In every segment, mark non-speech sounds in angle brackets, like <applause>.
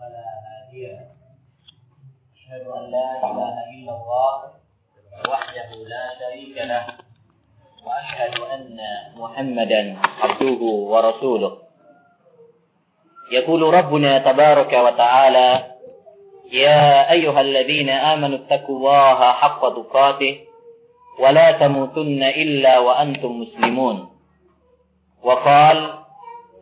فلا هادي له. أشهد أن لا إله إلا الله وحده لا شريك له. وأشهد أن محمدا عبده ورسوله. يقول ربنا تبارك وتعالى يا أيها الذين آمنوا اتقوا الله حق تقاته ولا تموتن إلا وأنتم مسلمون. وقال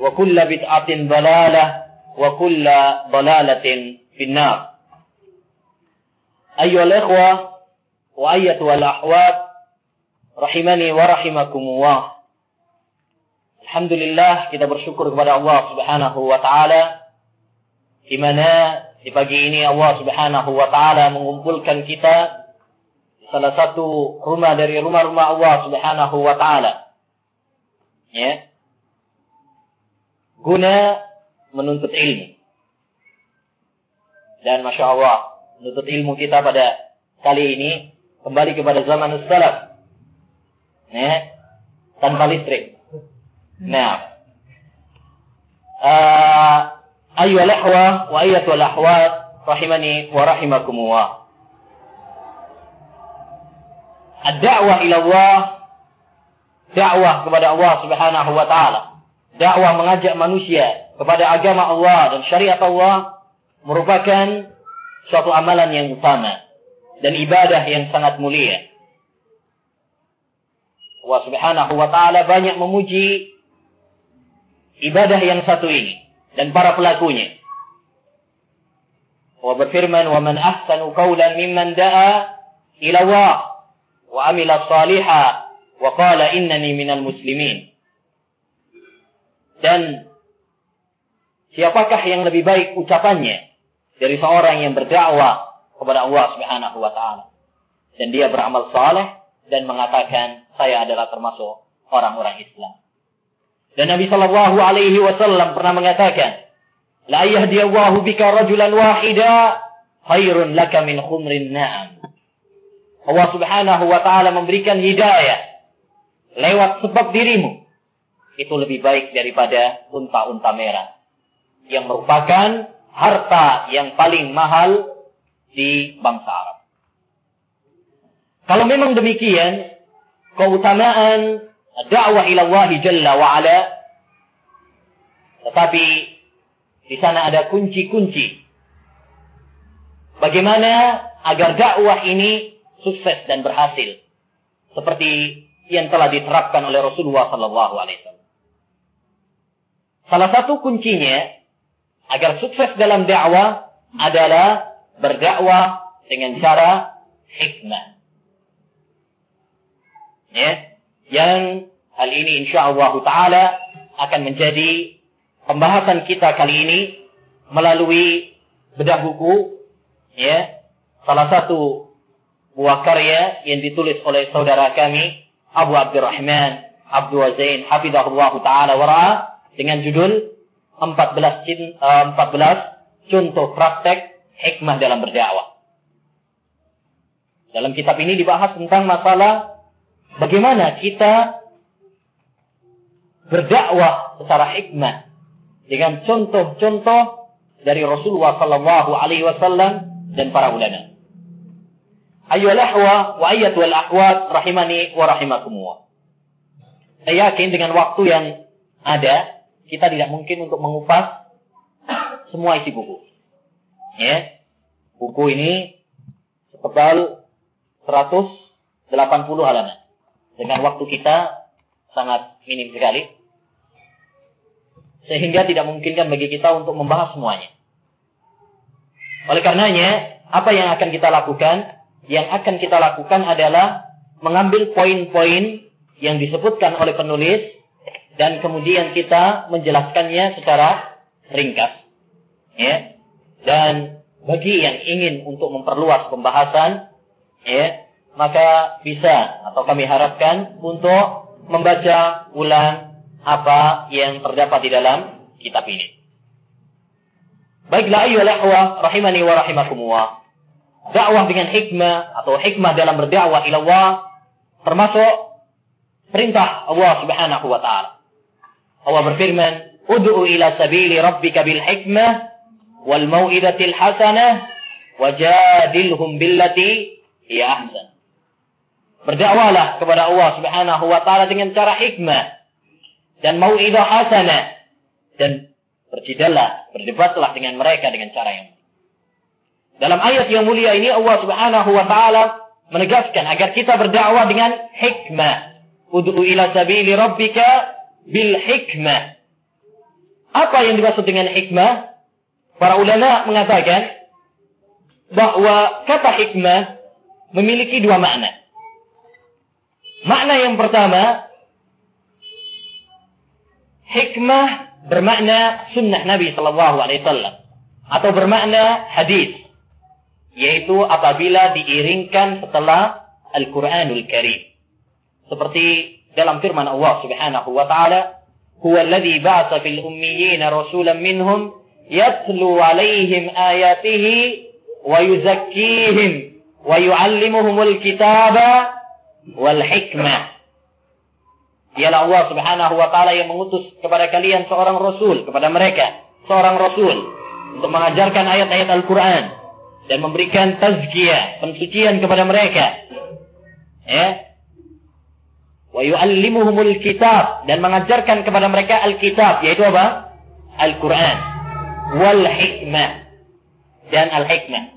وكل بدعة ضلالة وكل ضلالة في النار أيها الإخوة وأيتها الأحوات rahimani wa rahimakumullah. Alhamdulillah kita bersyukur kepada Allah Subhanahu wa taala di mana di pagi ini Allah Subhanahu wa taala mengumpulkan kita di salah satu rumah dari rumah-rumah Allah Subhanahu wa taala. Ya. Guna menuntut ilmu. Dan Masya Allah, menuntut ilmu kita pada kali ini kembali kepada zaman salaf ya, tanpa listrik. Nah, uh, ayyuhal ahwa wa ayyatul ahwat rahimani wa rahimakumullah. Ad-da'wah ila Allah dakwah kepada Allah Subhanahu wa taala. Dakwah mengajak manusia kepada agama Allah dan syariat Allah merupakan suatu amalan yang utama dan ibadah yang sangat mulia. Allah Subhanahu wa taala banyak memuji ibadah yang satu ini dan para pelakunya. Wa berfirman, "Wa man ahsanu qawlan mimman da'a ila Allah wa amila salihah wa qala innani minal muslimin." Dan siapakah yang lebih baik ucapannya dari seorang yang berdakwah kepada Allah Subhanahu wa taala dan dia beramal saleh dan mengatakan saya adalah termasuk orang-orang Islam. Dan Nabi Shallallahu Alaihi Wasallam pernah mengatakan, La yahdiyallahu bika rajulan wahida khairun laka min khumrin na'am. Allah Subhanahu wa taala memberikan hidayah lewat sebab dirimu. Itu lebih baik daripada unta-unta merah yang merupakan harta yang paling mahal di bangsa Arab. Kalau memang demikian, keutamaan dakwah ila Allah Jalla wa ala, tetapi di sana ada kunci-kunci. Bagaimana agar dakwah ini sukses dan berhasil seperti yang telah diterapkan oleh Rasulullah sallallahu alaihi wasallam. Salah satu kuncinya agar sukses dalam dakwah adalah berdakwah dengan cara hikmah. Ya yang hal ini insya Allah taala akan menjadi pembahasan kita kali ini melalui bedah buku ya salah satu buah karya yang ditulis oleh saudara kami Abu Abdurrahman Abdul Zain hafizahullah taala wara dengan judul 14 14 eh, contoh praktek hikmah dalam berdakwah. Dalam kitab ini dibahas tentang masalah Bagaimana kita berdakwah secara hikmah dengan contoh-contoh dari Rasulullah Sallallahu Alaihi Wasallam dan para ulama. Ayyuhal ahwa wa ayyatul ahwat rahimani wa rahimakumullah. Saya yakin dengan waktu yang ada, kita tidak mungkin untuk mengupas semua isi buku. Ya. Buku ini setebal 180 halaman dengan waktu kita sangat minim sekali. Sehingga tidak memungkinkan bagi kita untuk membahas semuanya. Oleh karenanya, apa yang akan kita lakukan? Yang akan kita lakukan adalah mengambil poin-poin yang disebutkan oleh penulis dan kemudian kita menjelaskannya secara ringkas. Ya. Dan bagi yang ingin untuk memperluas pembahasan, ya, maka bisa atau kami harapkan untuk membaca ulang apa yang terdapat di dalam kitab ini. Baiklah ayo ikhwah rahimani wa rahimakumullah. Dakwah dengan hikmah atau hikmah dalam berdakwah ila Allah termasuk perintah Allah Subhanahu wa taala. Allah berfirman, "Ud'u ila sabili rabbika bil hikmah wal mau'izatil hasanah wajadilhum billati hiya ahsan." Berdakwahlah kepada Allah Subhanahu wa taala dengan cara hikmah dan mau'izah hasanah dan berjidallah, berdebatlah dengan mereka dengan cara yang dalam ayat yang mulia ini Allah Subhanahu wa taala menegaskan agar kita berdakwah dengan hikmah. Ud'u ila sabili rabbika bil hikmah. Apa yang dimaksud dengan hikmah? Para ulama mengatakan bahwa kata hikmah memiliki dua makna. Makna yang pertama, hikmah bermakna sunnah Nabi Shallallahu Alaihi Wasallam atau bermakna hadis yaitu apabila diiringkan setelah Al-Qur'anul Karim. Seperti dalam firman Allah Subhanahu wa taala, "Huwa alladhi ba'atha fil ummiyin rasulan minhum yatlu 'alaihim ayatihi wa yuzakkihim wa yu'allimuhumul kitaba wal hikmah." Dialah Allah Subhanahu wa taala yang mengutus kepada kalian seorang rasul, kepada mereka seorang rasul untuk mengajarkan ayat-ayat Al-Qur'an dan memberikan tazkiyah, pensucian kepada mereka. Ya. Wa yu'allimuhumul kitab dan mengajarkan kepada mereka Alkitab yaitu apa? Al-Qur'an wal hikmah dan al-hikmah.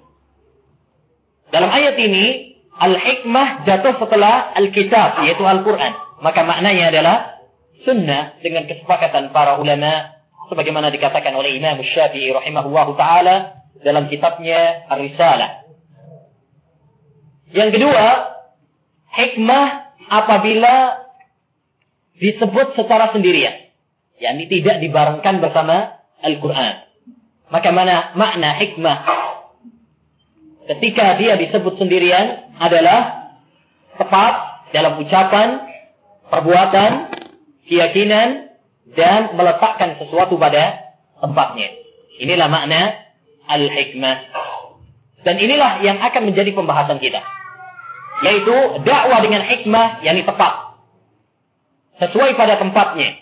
Dalam ayat ini al-hikmah jatuh setelah Alkitab yaitu Al-Qur'an. Maka maknanya adalah sunnah dengan kesepakatan para ulama sebagaimana dikatakan oleh Imam Syafi'i rahimahullahu taala dalam kitabnya Ar-Risalah. Yang kedua, hikmah apabila disebut secara sendirian, yakni tidak dibarengkan bersama Al-Qur'an. Maka mana makna hikmah ketika dia disebut sendirian adalah tepat dalam ucapan, perbuatan, keyakinan dan meletakkan sesuatu pada tempatnya. Inilah makna al-hikmah. Dan inilah yang akan menjadi pembahasan kita. Yaitu dakwah dengan hikmah yang tepat. Sesuai pada tempatnya.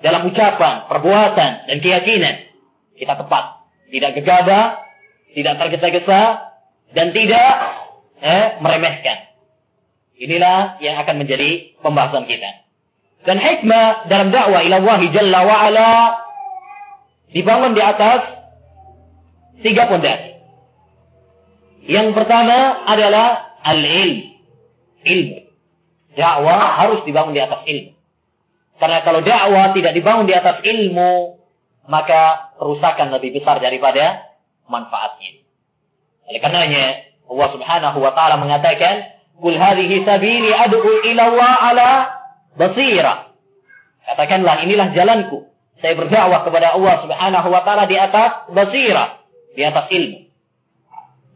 Dalam ucapan, perbuatan, dan keyakinan. Kita tepat. Tidak gegabah, tidak tergesa-gesa, dan tidak eh, meremehkan. Inilah yang akan menjadi pembahasan kita. Dan hikmah dalam dakwah ila Allah Jalla wa'ala dibangun di atas tiga pondasi. Yang pertama adalah al-ilm. Ilmu. Dakwah harus dibangun di atas ilmu. Karena kalau dakwah tidak dibangun di atas ilmu, maka kerusakan lebih besar daripada manfaatnya. Oleh karenanya, Allah Subhanahu wa taala mengatakan, "Qul hadhihi sabili ad'u ila Allah ala basira." Katakanlah inilah jalanku. Saya berdakwah kepada Allah Subhanahu wa taala di atas basira di atas ilmu.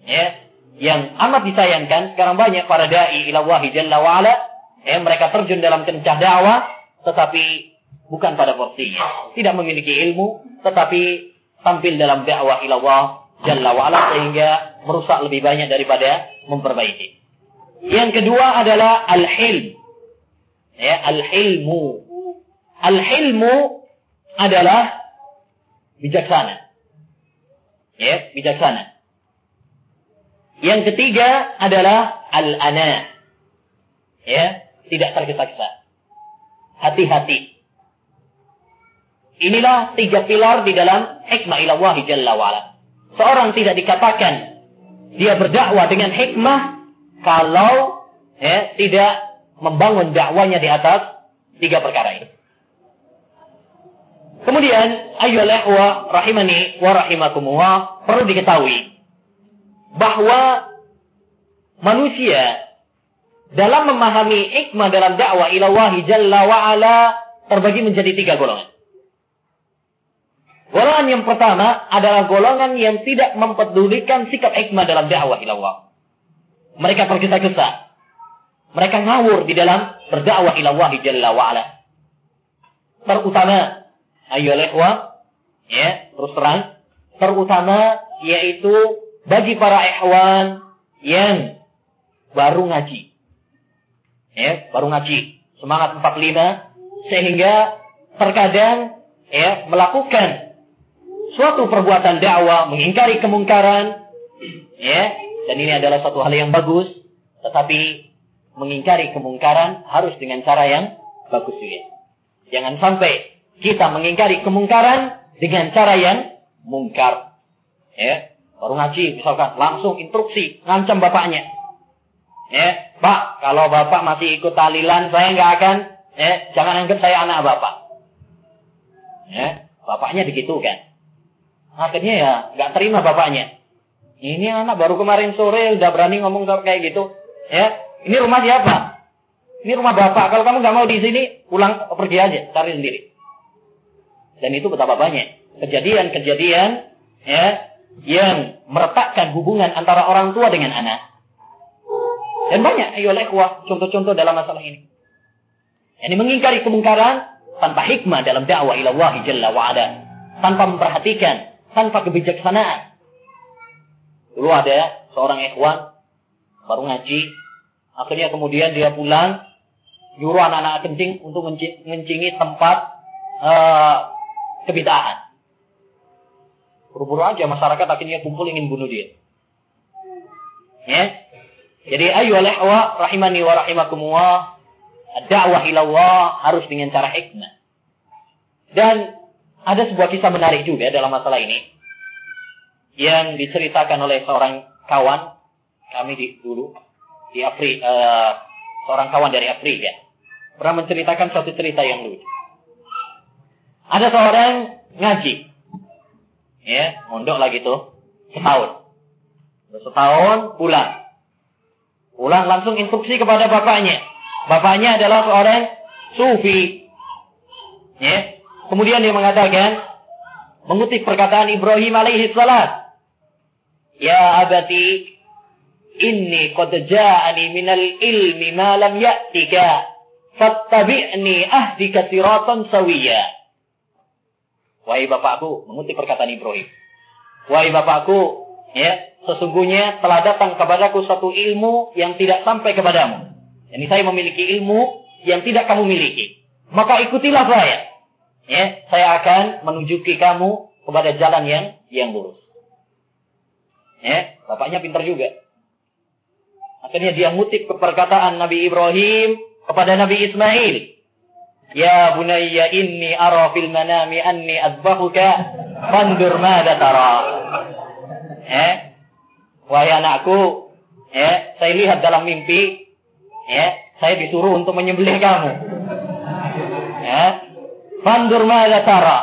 Ya, yang amat disayangkan sekarang banyak para dai ila Allah jalla wa ala, ya, mereka terjun dalam kencah dakwah tetapi bukan pada porsinya. Tidak memiliki ilmu tetapi tampil dalam dakwah ila Allah jalla wa ala sehingga merusak lebih banyak daripada memperbaiki. Yang kedua adalah al-hilm. Ya, al-hilmu. Al-hilmu adalah bijaksana ya bijaksana. Yang ketiga adalah al-ana. Ya, tidak tergesa-gesa. Hati-hati. Inilah tiga pilar di dalam hikmah ilallah jalla wa'ala. Seorang tidak dikatakan dia berdakwah dengan hikmah kalau ya, tidak membangun dakwanya di atas tiga perkara ini. Kemudian, ayyuhal ikhwah rahimani wa rahimakumullah, perlu diketahui bahwa manusia dalam memahami hikmah dalam dakwah ilawahi jalla wa ala terbagi menjadi tiga golongan. Golongan yang pertama adalah golongan yang tidak mempedulikan sikap hikmah dalam dakwah ilallah. Mereka tergesa-gesa. Mereka ngawur di dalam berdakwah ilallah jalla wa'ala. Terutama, ayo ikhwah, ya, terus terang, terutama yaitu bagi para ikhwan yang baru ngaji. Ya, baru ngaji. Semangat 45 sehingga terkadang ya melakukan suatu perbuatan dakwah, mengingkari kemungkaran, ya, dan ini adalah satu hal yang bagus, tetapi mengingkari kemungkaran harus dengan cara yang bagus juga. Jangan sampai kita mengingkari kemungkaran dengan cara yang mungkar. Ya, baru ngaji misalkan langsung instruksi ngancam bapaknya. Ya, Pak, kalau bapak masih ikut talilan saya nggak akan ya, jangan anggap saya anak bapak. Ya, bapaknya begitu kan. Akhirnya ya nggak terima bapaknya. Ini anak baru kemarin sore udah berani ngomong kayak gitu. Ya, ini rumah siapa? Ini rumah bapak. Kalau kamu nggak mau di sini, pulang pergi aja, cari sendiri. Dan itu betapa banyak kejadian-kejadian ya yang meretakkan hubungan antara orang tua dengan anak. Dan banyak ayo ikhwah contoh-contoh dalam masalah ini. Ini mengingkari kemungkaran tanpa hikmah dalam dakwah ilallah jalla wa Tanpa memperhatikan tanpa kebijaksanaan. Dulu ada seorang ikhwan baru ngaji, akhirnya kemudian dia pulang nyuruh anak-anak kencing untuk mencingi tempat uh, kebidahan. Buru-buru aja masyarakat akhirnya kumpul ingin bunuh dia. Ya. Jadi ayo ikhwa rahimani wa rahimakumullah, dakwah ilallah harus dengan cara hikmah. Dan ada sebuah kisah menarik juga dalam masalah ini yang diceritakan oleh seorang kawan kami di dulu di Afrika, uh, seorang kawan dari Afrika pernah menceritakan satu cerita yang lucu. Ada seorang ngaji, ya, mondok lagi tuh setahun, setahun pulang, pulang langsung instruksi kepada bapaknya. Bapaknya adalah seorang sufi, ya, Kemudian dia mengatakan mengutip perkataan Ibrahim alaihi salat. Ya abati inni qad ja'ani minal ilmi ma lam ya'tika fattabi'ni ahdika siratan sawiya. Wahai bapakku, mengutip perkataan Ibrahim. Wahai bapakku, ya, sesungguhnya telah datang kepadaku satu ilmu yang tidak sampai kepadamu. Jadi saya memiliki ilmu yang tidak kamu miliki. Maka ikutilah saya ya, saya akan menunjuki kamu kepada jalan yang yang lurus. Ya, bapaknya pintar juga. Akhirnya dia ngutip perkataan Nabi Ibrahim kepada Nabi Ismail. Ya bunayya inni ara fil manami anni adbahuka fandur madza tara. Ya. Wahai anakku, ya, saya lihat dalam mimpi, ya, saya disuruh untuk menyembelih kamu. Ya, Fandur ma'ala tara.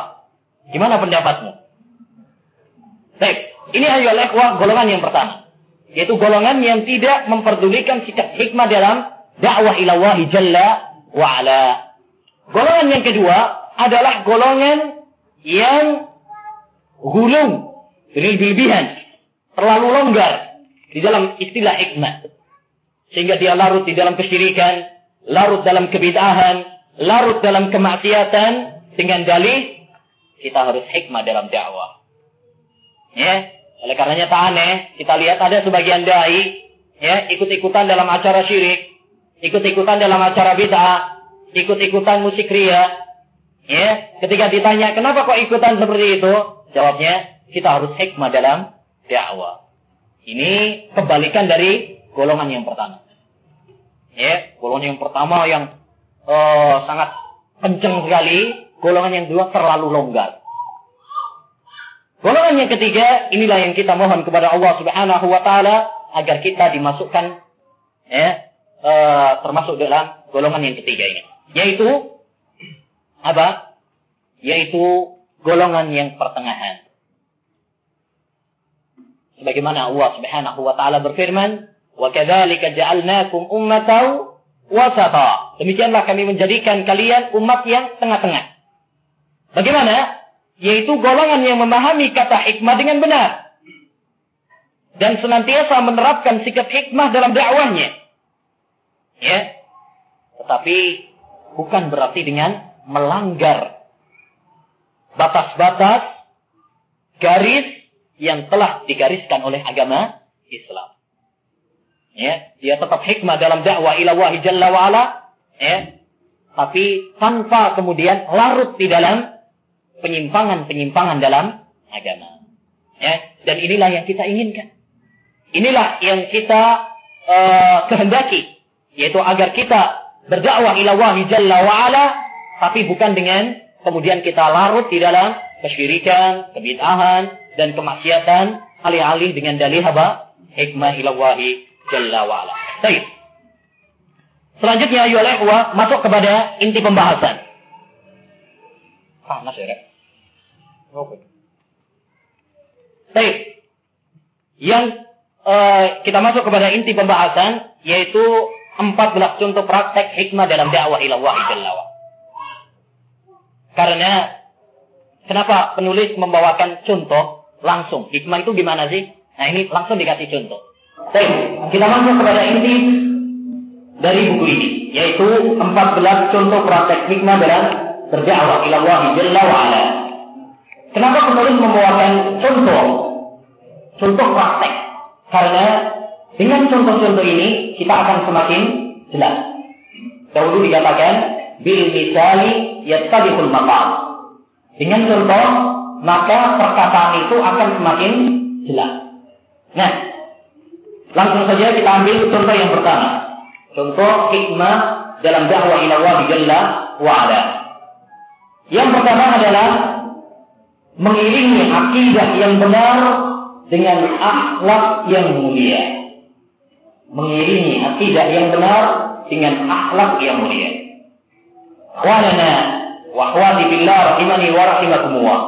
Gimana pendapatmu? Baik, ini ayo ikhwah golongan yang pertama. Yaitu golongan yang tidak memperdulikan sikap hikmah dalam dakwah ilawahi jalla wa'ala. Golongan yang kedua adalah golongan yang gulung, berlebihan, terlalu longgar di dalam istilah hikmah. Sehingga dia larut di dalam kesyirikan, larut dalam kebidahan, larut dalam kemaksiatan dengan dalih kita harus hikmah dalam dakwah. Ya, oleh karenanya tak aneh kita lihat ada sebagian dai ya ikut-ikutan dalam acara syirik, ikut-ikutan dalam acara bid'ah, ikut-ikutan musik ria. Ya, ketika ditanya kenapa kok ikutan seperti itu, jawabnya kita harus hikmah dalam dakwah. Ini kebalikan dari golongan yang pertama. Ya, golongan yang pertama yang oh, sangat kenceng sekali, golongan yang kedua terlalu longgar. Golongan yang ketiga, inilah yang kita mohon kepada Allah Subhanahu wa taala agar kita dimasukkan ya, uh, termasuk dalam golongan yang ketiga ini. Yaitu apa? Yaitu golongan yang pertengahan. Sebagaimana Allah Subhanahu wa taala berfirman, "Wa kadzalika ja'alnakum ummatan wasata. Demikianlah kami menjadikan kalian umat yang tengah-tengah. Bagaimana? yaitu golongan yang memahami kata hikmah dengan benar dan senantiasa menerapkan sikap hikmah dalam dakwahnya. Ya. Tetapi bukan berarti dengan melanggar batas-batas garis yang telah digariskan oleh agama Islam. Ya, dia tetap hikmah dalam dakwah ila wahi jalla wa ala, ya. Tapi tanpa kemudian larut di dalam penyimpangan-penyimpangan dalam agama. Ya, dan inilah yang kita inginkan. Inilah yang kita uh, kehendaki, yaitu agar kita berdakwah ila wahi jalla wa ala, tapi bukan dengan kemudian kita larut di dalam kesyirikan, kebid'ahan, dan kemaksiatan alih-alih dengan dalih apa? Hikmah ila wahi Jalla wa'ala. Baik. Selanjutnya ayolah wa masuk kepada inti pembahasan. Panas ya, Oke. Baik. Yang uh, kita masuk kepada inti pembahasan yaitu 14 contoh praktek hikmah dalam dakwah ila Allah Jalla. Karena kenapa penulis membawakan contoh langsung? Hikmah itu gimana sih? Nah ini langsung dikasih contoh. Baik, kita masuk kepada inti dari buku ini, yaitu 14 contoh praktek hikmah dalam berdakwah ila Allah Jalla wa ala. Kenapa penulis membawakan contoh? Contoh praktek. Karena dengan contoh-contoh ini kita akan semakin jelas. Dahulu dikatakan bil misali yattabiqul maqam. Dengan contoh maka perkataan itu akan semakin jelas. Nah, Langsung saja kita ambil contoh yang pertama. Contoh hikmah dalam dakwah ila Allah Jalla wa ala. Yang pertama adalah mengiringi akidah yang benar dengan akhlak yang mulia. Mengiringi akidah yang benar dengan akhlak yang mulia. Akhwanana wa akhwati billah rahimani wa rahimakumullah.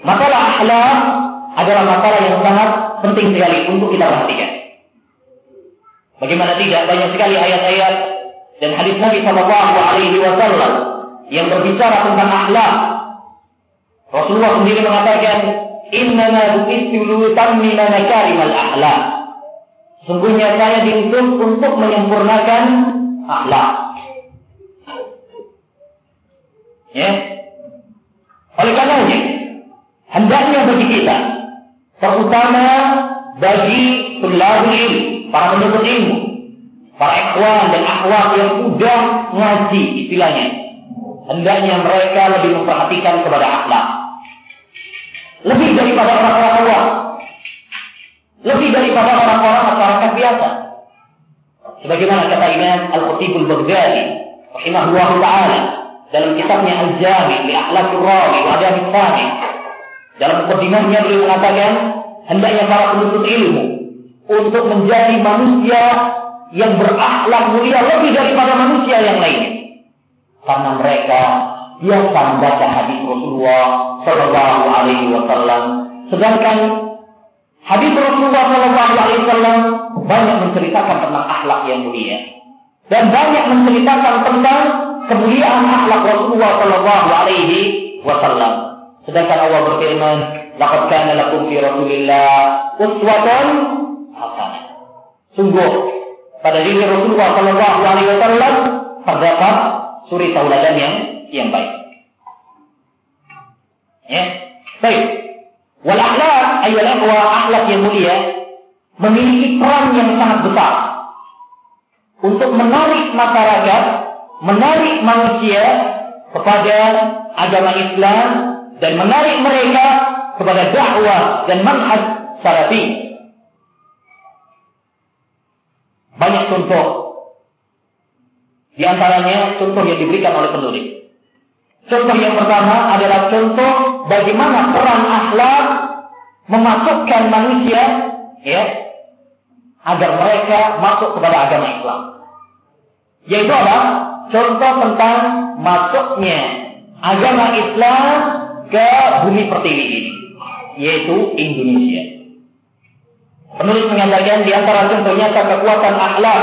Masalah akhlak adalah masalah yang sangat penting sekali untuk kita perhatikan. Bagaimana tidak banyak sekali ayat-ayat dan hadis Nabi Shallallahu Alaihi Wasallam yang berbicara tentang akhlak. Rasulullah sendiri mengatakan, Inna bu'istu lutammima makarimal akhlak. Sungguhnya saya diutus untuk menyempurnakan akhlak. Ya. Oleh karenanya, hendaknya bagi kita terutama bagi tulabul ilmu, para penuntut ilmu, para ikhwan dan akhwat yang sudah ngaji istilahnya. Hendaknya mereka lebih memperhatikan kepada akhlak. Lebih daripada orang-orang awam. Lebih daripada orang-orang biasa. Sebagaimana kata Imam Al-Khatibul Baghdadi rahimahullah taala dalam kitabnya Al-Jami li Akhlaqir Rawi wa Adab dalam mukadimahnya beliau mengatakan hendaknya para penuntut ilmu untuk menjadi manusia yang berakhlak mulia lebih daripada manusia yang lain. Karena mereka biasa membaca hadis Rasulullah Shallallahu Alaihi Wasallam, sedangkan hadis Rasulullah Shallallahu Alaihi Wasallam banyak menceritakan tentang akhlak yang mulia dan banyak menceritakan tentang kemuliaan akhlak Rasulullah Shallallahu Alaihi Wasallam. Sedangkan Allah berfirman, "Laqad kana lakum fi Rasulillah uswatun hasanah." Sungguh pada diri Rasulullah sallallahu alaihi wasallam terdapat suri tauladan yang yang baik. Ya. Baik. Wal akhlak ikhwa akhlak yang mulia memiliki peran yang sangat besar untuk menarik masyarakat, menarik manusia kepada agama Islam dan menarik mereka kepada dakwah dan manhaj salafi. Banyak contoh. Di antaranya contoh yang diberikan oleh penulis. Contoh yang pertama adalah contoh bagaimana peran akhlak memasukkan manusia ya agar mereka masuk kepada agama Islam. Yaitu apa? Contoh tentang masuknya agama Islam ke bumi pertiwi ini, yaitu Indonesia. Penulis mengatakan di antara contoh nyata kekuatan akhlak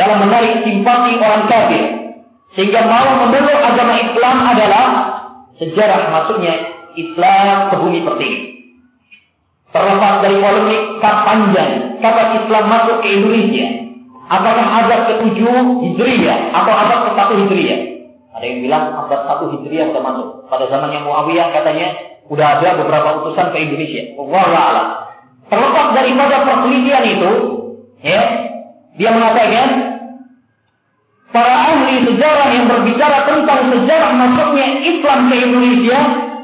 dalam menarik simpati orang kafir sehingga mau memeluk agama Islam adalah sejarah masuknya Islam ke bumi pertiwi. Terlepas dari polemik panjang kapan Islam masuk ke Indonesia, apakah abad ke-7 Hijriah atau abad ke-1 Hijriah? Ada yang bilang abad 1 Hijriah sudah masuk. Pada zamannya Muawiyah katanya udah ada beberapa utusan ke Indonesia. Wallah Terlepas daripada perselisihan itu, ya, dia mengatakan para ahli sejarah yang berbicara tentang sejarah masuknya Islam ke Indonesia,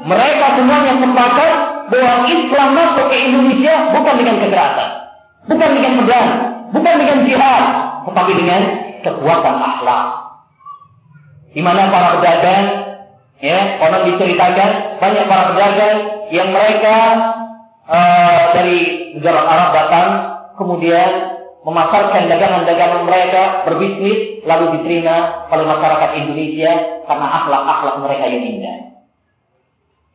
mereka semuanya sepakat bahwa Islam masuk ke Indonesia bukan dengan kekerasan, bukan dengan pedang, bukan dengan jihad, tetapi dengan kekuatan akhlak. Di mana para pedagang, ya, orang diceritakan banyak para pedagang yang mereka uh, dari negara Arab datang, kemudian memasarkan dagangan-dagangan mereka, berbisnis, lalu diterima oleh masyarakat Indonesia karena akhlak-akhlak mereka yang indah.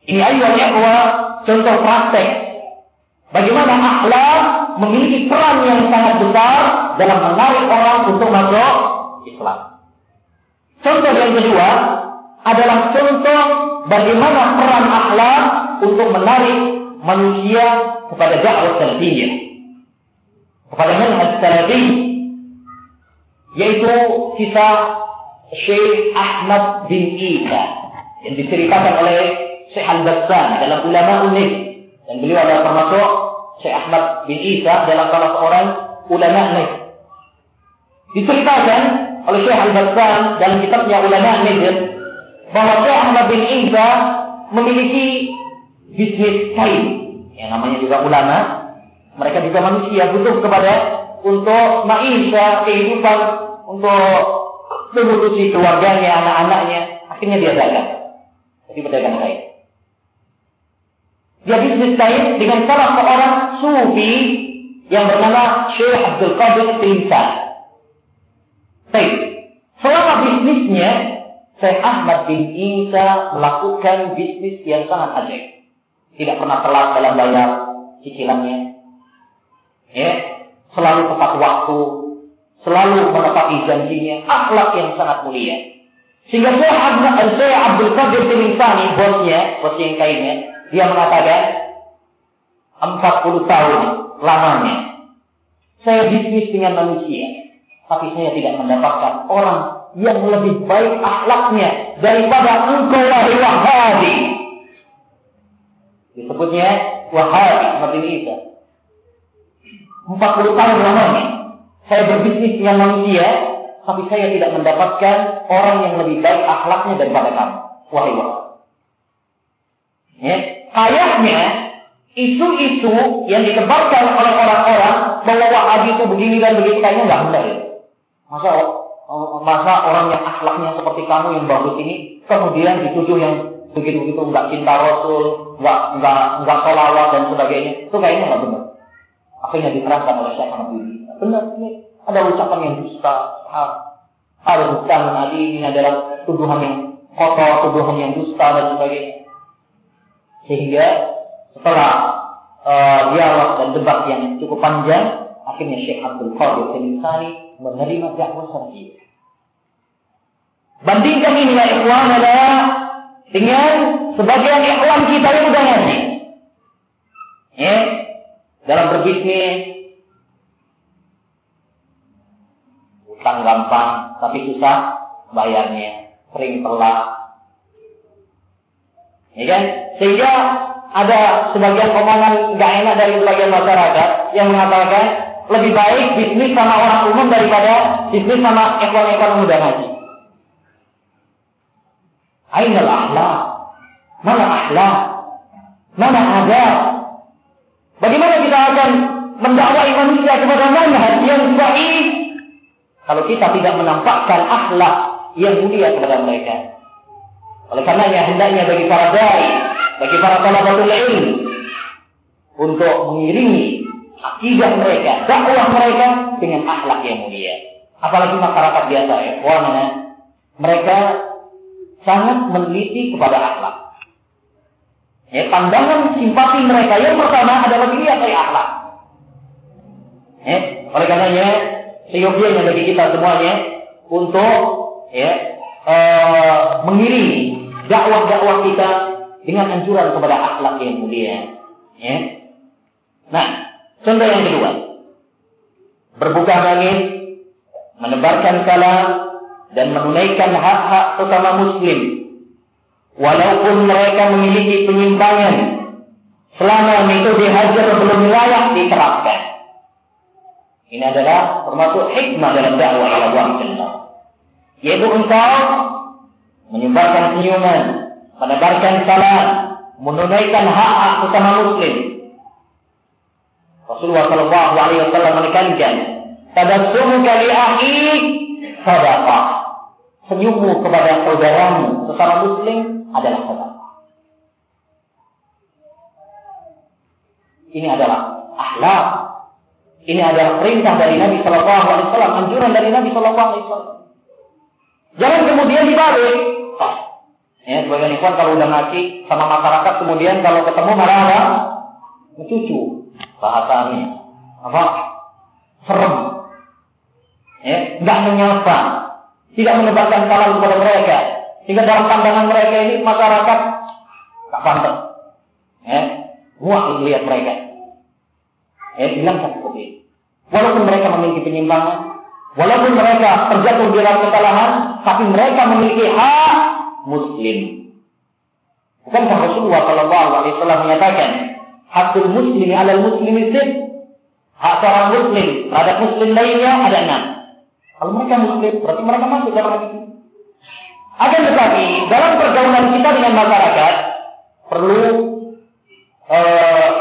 Ini ayat bahwa contoh praktek bagaimana akhlak memiliki peran yang sangat besar dalam menarik orang untuk masuk Islam. Contoh yang kedua adalah contoh bagaimana peran akhlak untuk menarik manusia kepada dakwah salafiyah. Kepada manhaj salafi yaitu kisah Syekh Ahmad bin Isa yang diceritakan oleh Syekh Al-Bassan dalam ulama unik. Dan beliau adalah termasuk Syekh Ahmad bin Isa dalam salah seorang ulama unik. Diceritakan oleh Syekh Al-Bassan dalam kitabnya ulama unik bahwa Syekh Ahmad bin Isa memiliki bisnis kain yang namanya juga ulama. Mereka juga manusia butuh kepada untuk maisha kehidupan untuk mengurusi keluarganya anak-anaknya. Akhirnya dia dagang. Jadi pedagang kain dia kain dengan salah seorang sufi yang bernama Syekh Abdul Qadir Tinsan. Baik, selama bisnisnya Syekh Ahmad bin Isa melakukan bisnis yang sangat ajaib tidak pernah telat dalam bayar cicilannya. Ya, selalu tepat waktu, selalu menepati janjinya, akhlak yang sangat mulia. Sehingga saya Abdul, saya Abdul Qadir bosnya, bos yang kainnya, dia mengatakan 40 tahun lamanya saya bisnis dengan manusia, tapi saya tidak mendapatkan orang yang lebih baik akhlaknya daripada engkau wahai Wahabi. Disebutnya Wahabi ini Isa. 40 tahun lamanya saya berbisnis dengan manusia, tapi saya tidak mendapatkan orang yang lebih baik akhlaknya daripada kamu. Wahai Wahabi. Ya. Kayaknya isu-isu yang ditebarkan oleh orang-orang bahwa Wahabi itu begini dan begitu kayaknya nggak benar ya. Masa masa orang yang akhlaknya seperti kamu yang bagus ini kemudian dituduh yang begitu-begitu nggak cinta Rasul, nggak nggak nggak sholawat dan sebagainya, itu kayaknya nggak benar. Akhirnya diterangkan oleh Syekh Ahmad Benar, ini ada ucapan yang dusta. Ada bukan tadi ini adalah tuduhan yang kotor, tuduhan yang dusta dan sebagainya. Sehingga setelah uh, dialog dan debat yang cukup panjang, akhirnya Syekh Abdul Qadir Sali menerima dakwah salafiyah. Bandingkan ini ya ikhwan adalah dengan sebagian ikhwan kita yang udah ngaji. Ya, dalam berbisnis utang gampang tapi susah bayarnya, sering telat. Ya kan? Sehingga ada sebagian omongan nggak enak dari sebagian masyarakat yang mengatakan lebih baik bisnis sama orang umum daripada bisnis sama ekor-ekor muda ngaji. Ainal akhlak? Mana akhlak? Mana adab? Bagaimana kita akan mendakwai manusia kepada manhaj yang baik kalau kita tidak menampakkan akhlak yang mulia kepada mereka? Oleh karenanya hendaknya bagi para dai, bagi para talabatul ilm untuk mengiringi akidah mereka, dakwah mereka dengan akhlak yang mulia. Apalagi masyarakat biasa ya, warna mereka sangat meneliti kepada akhlak. Ya, pandangan simpati mereka yang pertama adalah dilihat dari akhlak. Ya, oleh karenanya seyogianya bagi kita semuanya untuk ya uh, mengiringi dakwah-dakwah kita dengan anjuran kepada akhlak yang mulia. Ya. Nah, contoh yang kedua. Berbuka bangkit, menebarkan salam, dan menunaikan hak-hak sesama muslim. Walaupun mereka memiliki penyimpangan, selama itu dihajar belum layak diterapkan. Ini adalah termasuk hikmah dalam dakwah Allah Jalla. Yaitu engkau menyebarkan senyuman, menebarkan salam, menunaikan hak-hak sesama muslim. Rasulullah Shallallahu Alaihi Wasallam menekankan, "Tabassumuka li akhi sadaqah." Senyummu kepada saudaramu sesama muslim adalah sedekah. Ini adalah akhlak. Ini adalah perintah dari Nabi Shallallahu Alaihi Wasallam, anjuran dari Nabi Shallallahu Alaihi Wasallam. Jangan kemudian dibalik. Ya, sebagian ikhwan kalau udah ngaji sama masyarakat, kemudian kalau ketemu malah apa? Mencucu bahasanya. Apa? Serem. Ya, nggak menyapa, tidak menebarkan salam kepada mereka. Sehingga dalam pandangan mereka ini masyarakat tak pantas. Ya, muak melihat mereka. Ya, bilangkan seperti itu. Walaupun mereka memiliki penyimpangan, walaupun mereka terjatuh di dalam kesalahan, tapi mereka memiliki hak muslim. Bukankah Rasulullah Shallallahu Alaihi Wasallam menyatakan hakul muslim alal muslim itu hak seorang muslim terhadap muslim lainnya ada enam. Kalau mereka muslim, berarti mereka masuk dalam itu. Ada dalam pergaulan kita dengan masyarakat perlu uh,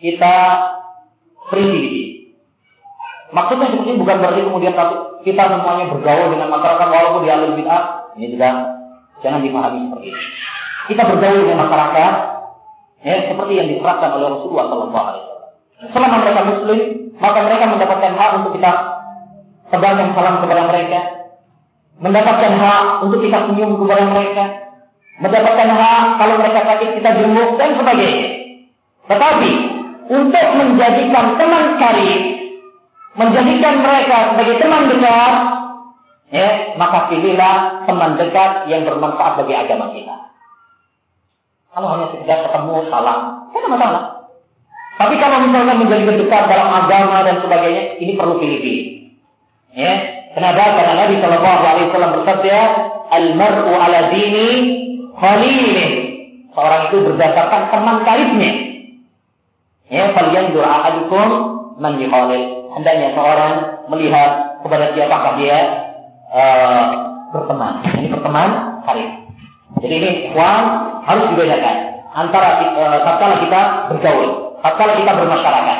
kita prinsip. Maksudnya seperti bukan berarti kemudian kita semuanya bergaul dengan masyarakat walaupun di alim bid'ah. Ini juga jangan dipahami seperti itu. Kita bergaul dengan masyarakat ya, seperti yang diterapkan oleh Rasulullah Sallallahu Alaihi Wasallam. Selama mereka Muslim, maka mereka mendapatkan hak untuk kita tebarkan salam kepada mereka, mendapatkan hak untuk kita senyum kepada mereka, mendapatkan hak kalau mereka sakit kita jenguk dan sebagainya. Tetapi untuk menjadikan teman karib, menjadikan mereka sebagai teman dekat, ya, maka pilihlah teman dekat yang bermanfaat bagi agama kita. Kalau hanya sekedar ketemu salam, tidak ada masalah. Tapi kalau misalnya menjadi dekat dalam agama dan sebagainya, ini perlu pilih-pilih. Ya, kenapa? Karena Nabi Shallallahu Alaihi Wasallam bersabda, "Al-mar'u ala dini khalilih." Seorang itu berdasarkan teman karibnya. Ya, kalian doa ahadukum man. Hendaknya seorang melihat kepada siapakah dia uh, berteman. Ini berteman karib. Jadi ini ikhwan harus dibedakan antara uh, tatkala kita bergaul, tatkala kita bermasyarakat.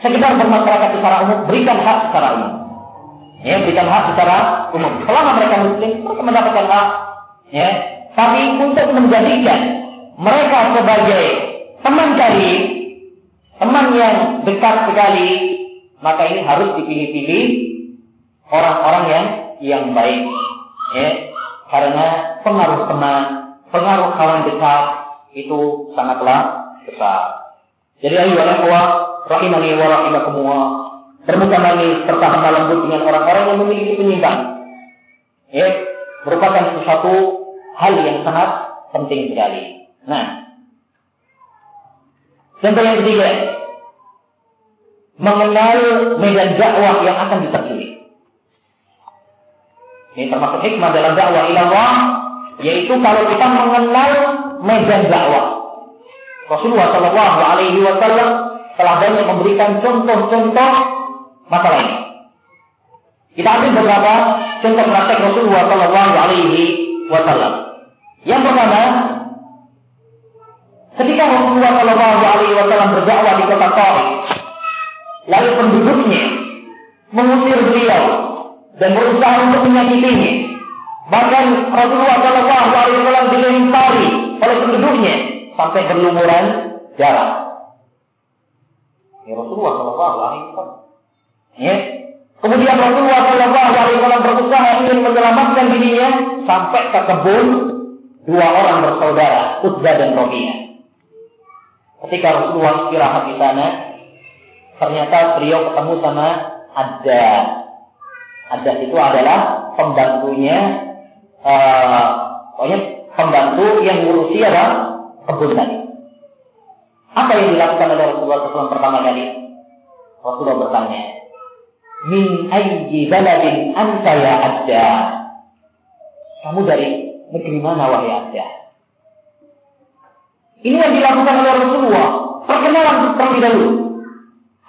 Sekedar bermasyarakat secara umum, berikan hak secara umum. Ya, berikan hak secara umum. Selama mereka muslim, mereka mendapatkan hak. Ya, tapi untuk menjadikan mereka sebagai teman kali, teman yang dekat sekali, maka ini harus dipilih-pilih orang-orang yang yang baik. Ya, karena pengaruh teman, pengaruh kawan dekat itu sangatlah besar. Jadi ayo ikhwah rahimani wa rahimakumullah bermuka manis serta lemah lembut dengan orang-orang yang memiliki penyimbang. Ya, merupakan sesuatu hal yang sangat penting sekali. Nah, contoh yang ketiga, mengenal medan dakwah yang akan diterjuni. Ini termasuk hikmah dalam dakwah ilallah, yaitu kalau kita mengenal medan dakwah. Rasulullah Shallallahu Alaihi Wasallam telah banyak memberikan contoh-contoh masalah ini. Kita ambil beberapa contoh praktek Rasulullah Shallallahu Alaihi Wasallam. Yang pertama, ketika Rasulullah Shallallahu Alaihi Wasallam berdakwah di kota Taif, lalu penduduknya mengusir beliau dan berusaha untuk menyakitinya. Bahkan Rasulullah Shallallahu Alaihi Wasallam dilempari oleh penduduknya sampai berlumuran darah. Ya Rasulullah Shallallahu Alaihi Wasallam Ya. Kemudian Rasulullah Shallallahu Alaihi Wasallam berusaha ingin menyelamatkan dirinya sampai ke kebun dua orang bersaudara, Utbah dan Robiah. Ketika Rasulullah istirahat di sana, ternyata beliau ketemu sama ada ada itu adalah pembantunya, uh, pokoknya pembantu yang ngurusi apa? Kebun tadi. Apa yang dilakukan oleh Rasulullah SAW pertama kali? Rasulullah bertanya, Min ayyi baladin anta ya adda? Kamu dari negeri mana wahai adda? Ini yang dilakukan oleh Rasulullah. Perkenalan terlebih dahulu.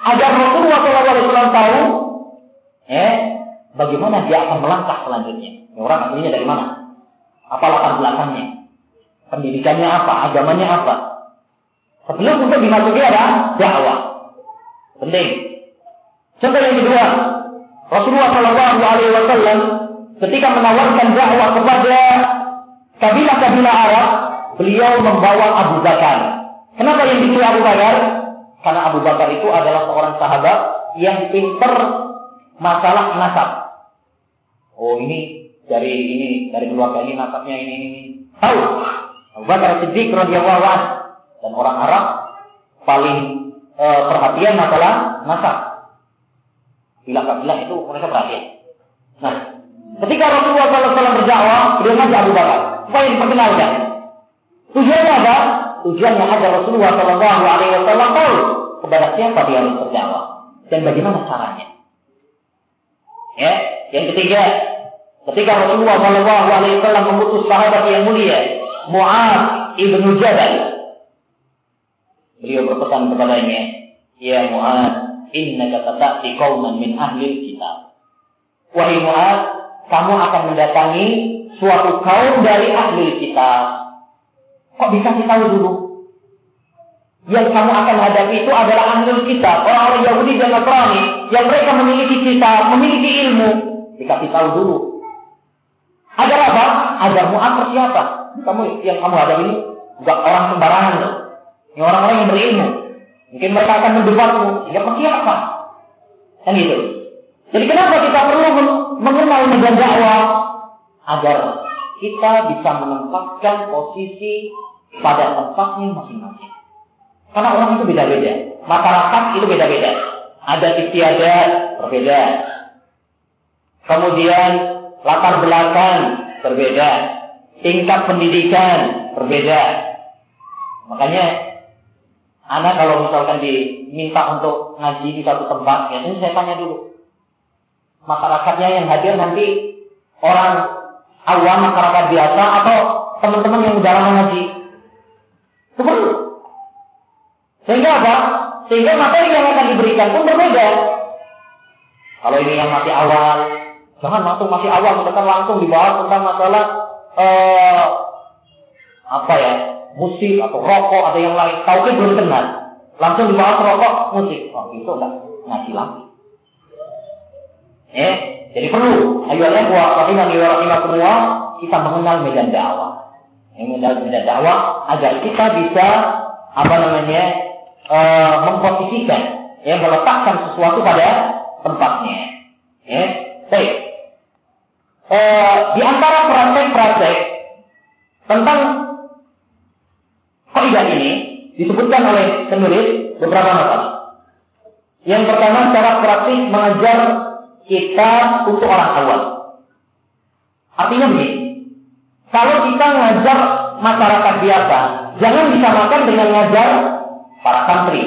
Agar Rasulullah SAW tahu, eh, bagaimana dia akan melangkah selanjutnya. Orang aslinya dari mana? Apa latar belakangnya? Pendidikannya apa? Agamanya apa? Sebelum untuk dimasuki apa? Dakwah. Penting. Contoh yang kedua, Rasulullah Shallallahu Alaihi Wasallam ketika menawarkan dakwah kepada kabilah-kabilah Arab, beliau membawa Abu Bakar. Kenapa yang dipilih Abu Bakar? Karena Abu Bakar itu adalah seorang sahabat yang pinter masalah nasab. Oh ini dari ini dari keluarga ini nasabnya ini ini. Tahu? Abu Bakar Siddiq radhiyallahu dan orang Arab paling e, perhatian masalah nasab. Bilah-bilah itu mereka perhatian. Nah, ketika Rasulullah SAW berdakwah, beliau ngajak Abu Bakar supaya diperkenalkan. Tujuannya apa? Tujuannya agar Rasulullah Shallallahu Alaihi Wasallam tahu kepada siapa dia harus berdakwah dan bagaimana caranya. Ya, yang ketiga, ketika Rasulullah Shallallahu Alaihi Wasallam memutus sahabat yang mulia Mu'ad ibnu Jabal, beliau berpesan kepadanya, Ya Mu'ad, innaka tatati qauman min ahli kitab. Wahai Mu'ad, kamu akan mendatangi suatu kaum dari ahli kitab. Kok bisa kita tahu dulu? Yang kamu akan hadapi itu adalah ahli kitab, orang-orang Yahudi dan Nasrani yang mereka memiliki kitab, memiliki ilmu. Dikasih tahu dulu. Agar apa? Agar muat persiapan. Kamu yang kamu hadapi ini bukan orang sembarangan loh. Ini orang-orang yang berilmu. Mungkin mereka akan mendebatmu. Ya persiapan. Kan gitu. Jadi kenapa kita perlu mengenal medan dakwah? Agar kita bisa menempatkan posisi pada tempatnya masing-masing. Karena orang itu beda-beda. Masyarakat itu beda-beda. Ada istiadat berbeda. Kemudian latar belakang berbeda. Tingkat pendidikan berbeda. Makanya anak kalau misalkan diminta untuk ngaji di satu tempat, ya ini saya tanya dulu. Masyarakatnya yang hadir nanti orang awam masyarakat biasa atau teman-teman yang udah lama ngaji perlu. Sehingga apa? Sehingga materi yang akan diberikan pun berbeda. Kalau ini yang masih awal, jangan langsung masih awal, misalkan langsung dibahas tentang masalah eh, apa ya, musik atau rokok atau yang lain. Kan belum kenal, langsung dibahas rokok, musik. Oh itu enggak ngaji lagi. Eh, jadi perlu ayo buat rahimani wa rahimakumullah kita mengenal medan dakwah mendapat medan dakwah agar kita bisa apa namanya e, memposisikan ya meletakkan sesuatu pada tempatnya. Ya baik. E, di antara praktek-praktek tentang kaidah ini disebutkan oleh penulis beberapa masalah yang pertama secara praktik mengajar kita untuk orang awam. Artinya begini kalau kita ngajar masyarakat biasa, jangan disamakan dengan ngajar para santri.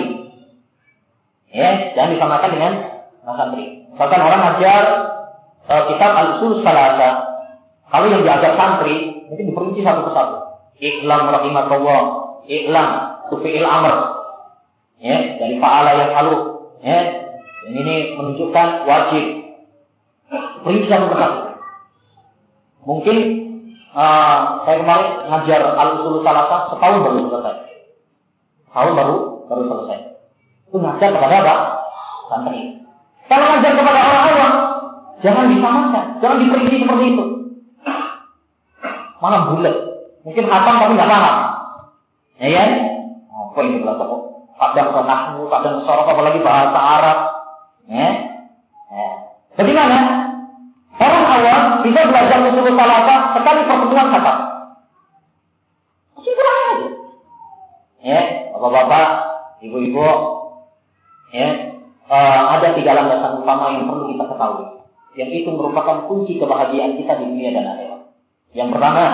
Ya, jangan disamakan dengan para santri. Bahkan orang ngajar uh, kitab al-usul salasa. Kalau yang diajar santri, mungkin diperinci satu persatu. Iklam rahimatullah, iklam tufi'il amr. Ya, dari fa'ala yang halu. Ya, dan ini menunjukkan wajib. Perinci satu persatu. Mungkin uh, saya kemarin ngajar al-usul salasa setahun baru selesai. Tahun baru baru selesai. Itu ngajar kepada apa? Santri. Kalau ngajar kepada orang awam, jangan disamakan, jangan diperinci seperti itu. Malah bulat. Mungkin hatam tapi nggak paham. Ya ya? Oh, kok ini belajar kok? Kadang ke nahwu, kadang ke sorok, apalagi bahasa Arab. Ya? Ya. Awam bisa belajar usul salafah sekali pertemuan kata. Simpel aja. Ya, bapak-bapak, ibu-ibu, ya, uh, ada tiga landasan utama yang perlu kita ketahui. Yang itu merupakan kunci kebahagiaan kita di dunia dan akhirat. Yang pertama,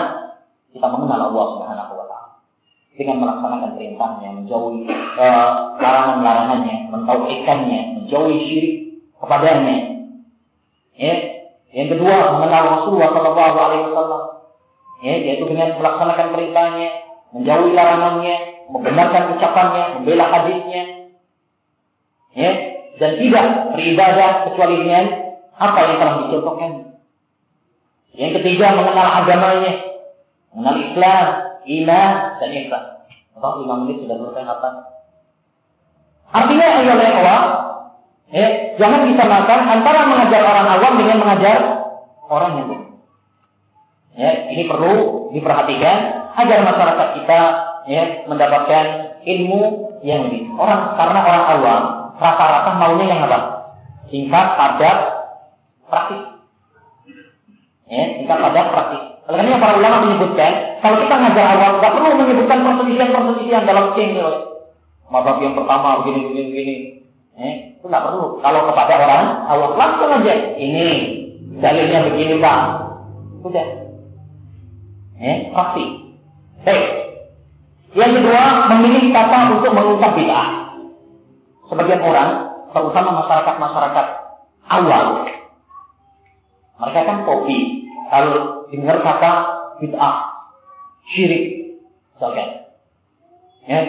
kita mengenal Allah Subhanahu wa taala dengan melaksanakan perintahnya, menjauhi uh, larangan-larangannya, mentauhidkannya, menjauhi syirik kepadanya. Ya. Yang kedua, mengenal Rasulullah Wasallam, ya, yaitu dengan melaksanakan perintahnya, menjauhi larangannya, membenarkan ucapannya, membela hadisnya, ya, dan tidak beribadah kecuali dengan apa yang telah dicontohkan. Yang ketiga, mengenal agamanya, mengenal Islam, iman, dan ihsan. Apa lima menit sudah selesai apa? Artinya ayo Ya, jangan disamakan antara mengajar orang awam dengan mengajar orang yang. Ya, ini perlu diperhatikan agar masyarakat kita ya mendapatkan ilmu yang lebih. Orang karena orang awam rata-rata maunya yang apa? Singkat, padat, praktis. Ya, singkat, padat, praktis. Oleh karena para ulama menyebutkan, kalau kita ngajar awam, nggak perlu menyebutkan perselisihan-perselisihan dalam tim. Mabab yang pertama begini, begini, begini. Eh, itu nggak perlu. Kalau kepada orang awam langsung aja, ini dalilnya begini pak. Udah. Eh, pasti. Baik. Yang kedua, memilih kata untuk mengungkap bid'ah. Sebagian orang, terutama masyarakat-masyarakat awal, mereka kan kopi. Kalau dengar kata bid'ah, syirik, misalkan. Ya.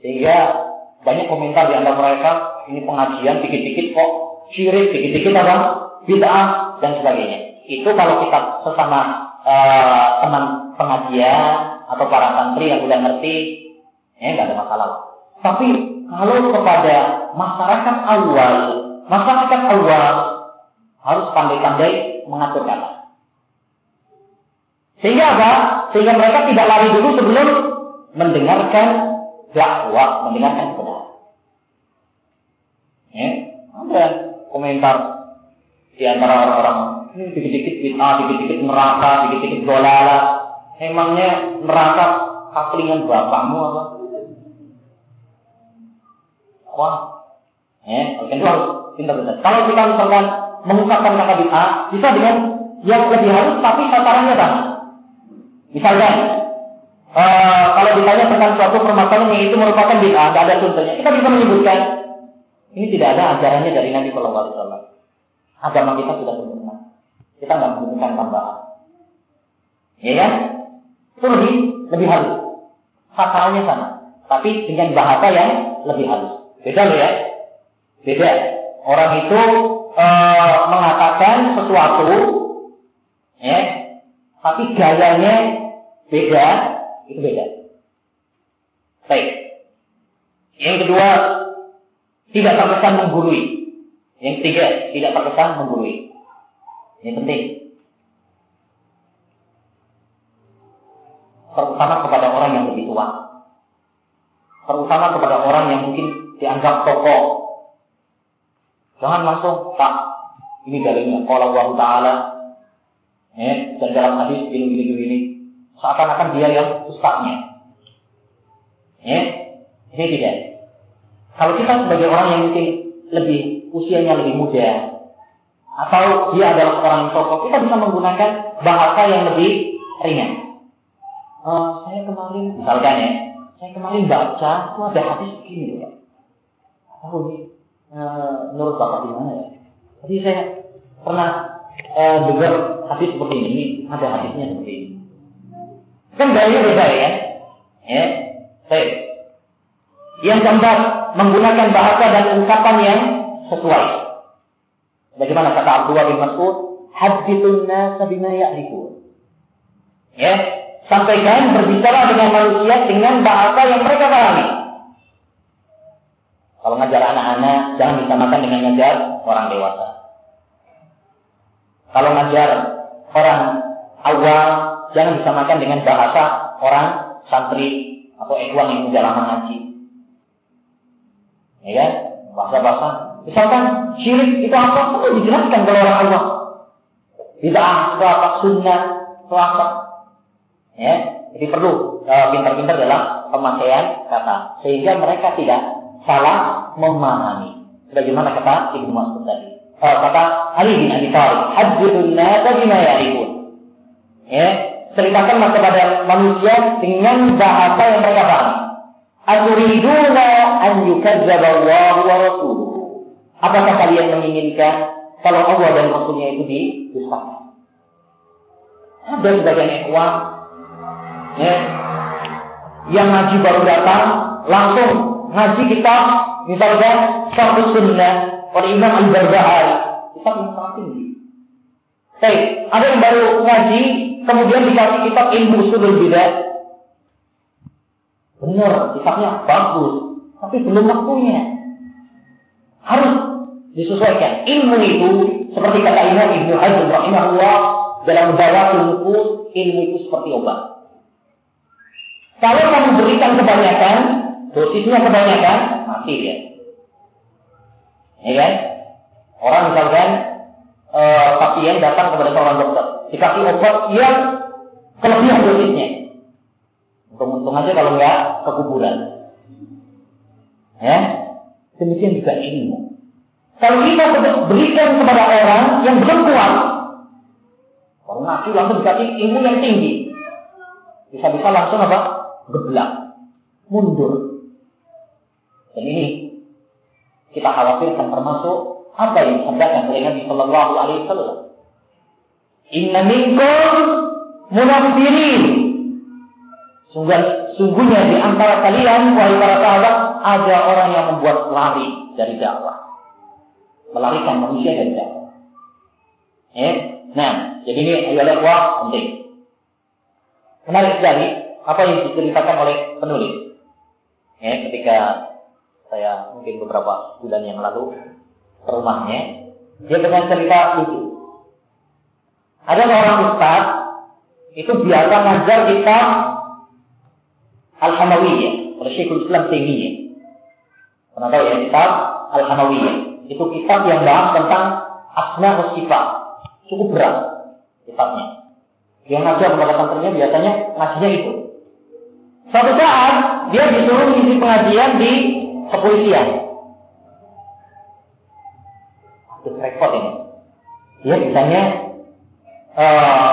Sehingga banyak komentar di antara mereka, ini pengajian dikit-dikit kok syirik, dikit-dikit apa? Bid'ah dan sebagainya. Itu kalau kita sesama uh, teman pengajian atau para santri yang udah ngerti, ya nggak ada masalah. Tapi kalau kepada masyarakat awal, masyarakat awal harus pandai-pandai mengatur kata. Sehingga apa? Sehingga mereka tidak lari dulu sebelum mendengarkan dakwah, mendengarkan kebenaran. Ya, ada komentar di antara orang-orang ini dikit-dikit bid'ah, dikit-dikit neraka, dikit-dikit dolala. Emangnya neraka kaklingan bapakmu apa? Wah, ya, itu harus pintar-pintar. Kalau kita misalkan mengungkapkan kata bid'ah, bisa dengan yang lebih halus tapi sasarannya sama. Misalkan, uh, kalau ditanya tentang suatu permasalahan yang itu merupakan bid'ah, tidak ada contohnya, kita bisa menyebutkan ini tidak ada ajarannya dari Nabi Shallallahu Alaihi Wasallam. Agama kita sudah sempurna. Kita nggak membutuhkan tambahan. Ya kan? Itu lebih lebih halus. Sasarannya sama, tapi dengan bahasa yang lebih halus. Beda loh ya. Beda. Orang itu uh, mengatakan sesuatu, ya, tapi gayanya beda, itu beda. Baik. Yang kedua, tidak terkesan menggurui. Yang ketiga, tidak terkesan menggurui. Ini penting. Terutama kepada orang yang lebih tua. Terutama kepada orang yang mungkin dianggap tokoh. Jangan langsung, Pak, ini dalilnya. Kalau Allah Ta'ala, ya, dan dalam hadis ini-ini-ini seakan-akan dia yang ustaznya. Ya, ini tidak. Kalau kita sebagai orang yang mungkin lebih usianya lebih muda, atau dia adalah orang yang tokoh, kita bisa menggunakan bahasa yang lebih ringan. Uh, saya kemarin, misalkan ya, saya kemarin baca, itu ada hadis begini ya. Tahu nih, uh, menurut bapak gimana ya? Jadi saya pernah uh, dengar hadis seperti ini, ada hadisnya seperti ini. Kan gaya beda ya. Ya. Baik. Yang keempat, menggunakan bahasa dan ungkapan yang sesuai. Bagaimana kata Abdullah bin Mas'ud? Hadithun nasa bima ya'rifun. Ya, sampaikan berbicara dengan manusia dengan bahasa yang mereka pahami. Kalau ngajar anak-anak, jangan disamakan dengan ngajar orang dewasa. Kalau ngajar orang awam, jangan disamakan dengan bahasa orang santri atau ikhwan yang sudah lama ngaji. Ya kan? Bahasa-bahasa. Misalkan syirik itu apa? Perlu dijelaskan kalau orang Allah. Itu apa? Sunnah itu apa? Ya, jadi perlu uh, pintar-pintar dalam pemakaian kata sehingga mereka tidak salah memahami. Sebagaimana kata Ibnu Mas'ud tadi. Uh, kata Ali bin Abi Thalib, "Hadzirun nasa bima ya'rifun." Ya, ceritakanlah kepada manusia dengan bahasa yang mereka paham. Aturiduna an yukadzdzaba Allah wa rasuluh. Apakah kalian menginginkan kalau Allah dan Rasulnya itu didustakan? Ada sebagian ikhwan ya, yang ngaji baru datang langsung ngaji kita misalnya satu sunnah oleh Imam Al-Barbahari kita yang tinggi. Baik, ada yang baru ngaji kemudian dikasih kitab ilmu usul bidah. Benar, kitabnya bagus, tapi belum waktunya. Harus disesuaikan. Ilmu itu seperti kata Imam Ibnu Hazm rahimahullah dalam Bawatul Nufus, ilmu itu seperti obat. Kalau kamu berikan kebanyakan, dosisnya kebanyakan, mati ya. Ya kan? Orang misalkan e, pasien datang kepada seorang dokter, dikasih obat yang kelebihan dosisnya. Untung-untung aja kalau nggak kekuburan. Ya, demikian juga ilmu. Kalau kita berikan kepada orang yang belum kuat, orang ngaji langsung dikasih ilmu yang tinggi, bisa-bisa langsung apa? geblak, mundur. Dan ini kita khawatirkan termasuk apa yang disabdakan oleh Nabi Shallallahu Alaihi Wasallam. Inna minkum munafirin. Sungguh, sungguhnya di antara kalian, wahai para sahabat, ada orang yang membuat lari dari dakwah. Melarikan manusia dari dakwah. Eh? Nah, jadi ini adalah wah penting. Menarik sekali apa yang diceritakan oleh penulis. Ya, ketika saya mungkin beberapa bulan yang lalu ke rumahnya, dia pernah cerita itu. Ada seorang ustaz itu biasa ngajar kita Al-Hamawiyah oleh Syekhul Islam Taimiyah. Pernah tahu ya kitab Al-Hamawiyah? Itu kitab yang bahas tentang asma sifat. Cukup berat kitabnya. Yang ngajar kepada santrinya biasanya ngajinya itu. Suatu saat dia disuruh mengisi pengajian di kepolisian. Itu repot ini. Dia misalnya uh,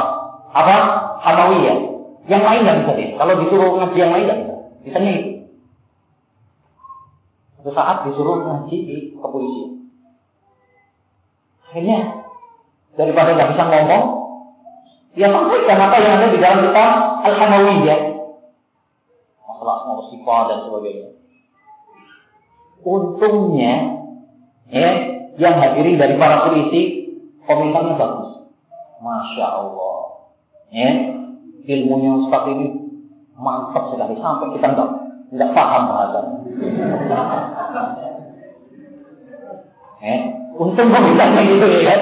apa Hamawiyah. Yang lain nggak bisa deh. Kalau disuruh ngaji yang lain nggak bisa. Misalnya itu. Suatu saat disuruh ngaji di kepolisian. Akhirnya daripada nggak bisa ngomong, dia sampaikan apa yang ada di dalam kitab Al-Hamawiyah akhlak, mau sifat dan sebagainya. Untungnya, ya, yang hadiri dari para polisi komentarnya bagus. Masya Allah. Ya, ilmunya Ustaz ini mantap sekali sampai kita enggak enggak paham bahasa. <laughs> eh, untung komentarnya gitu ya.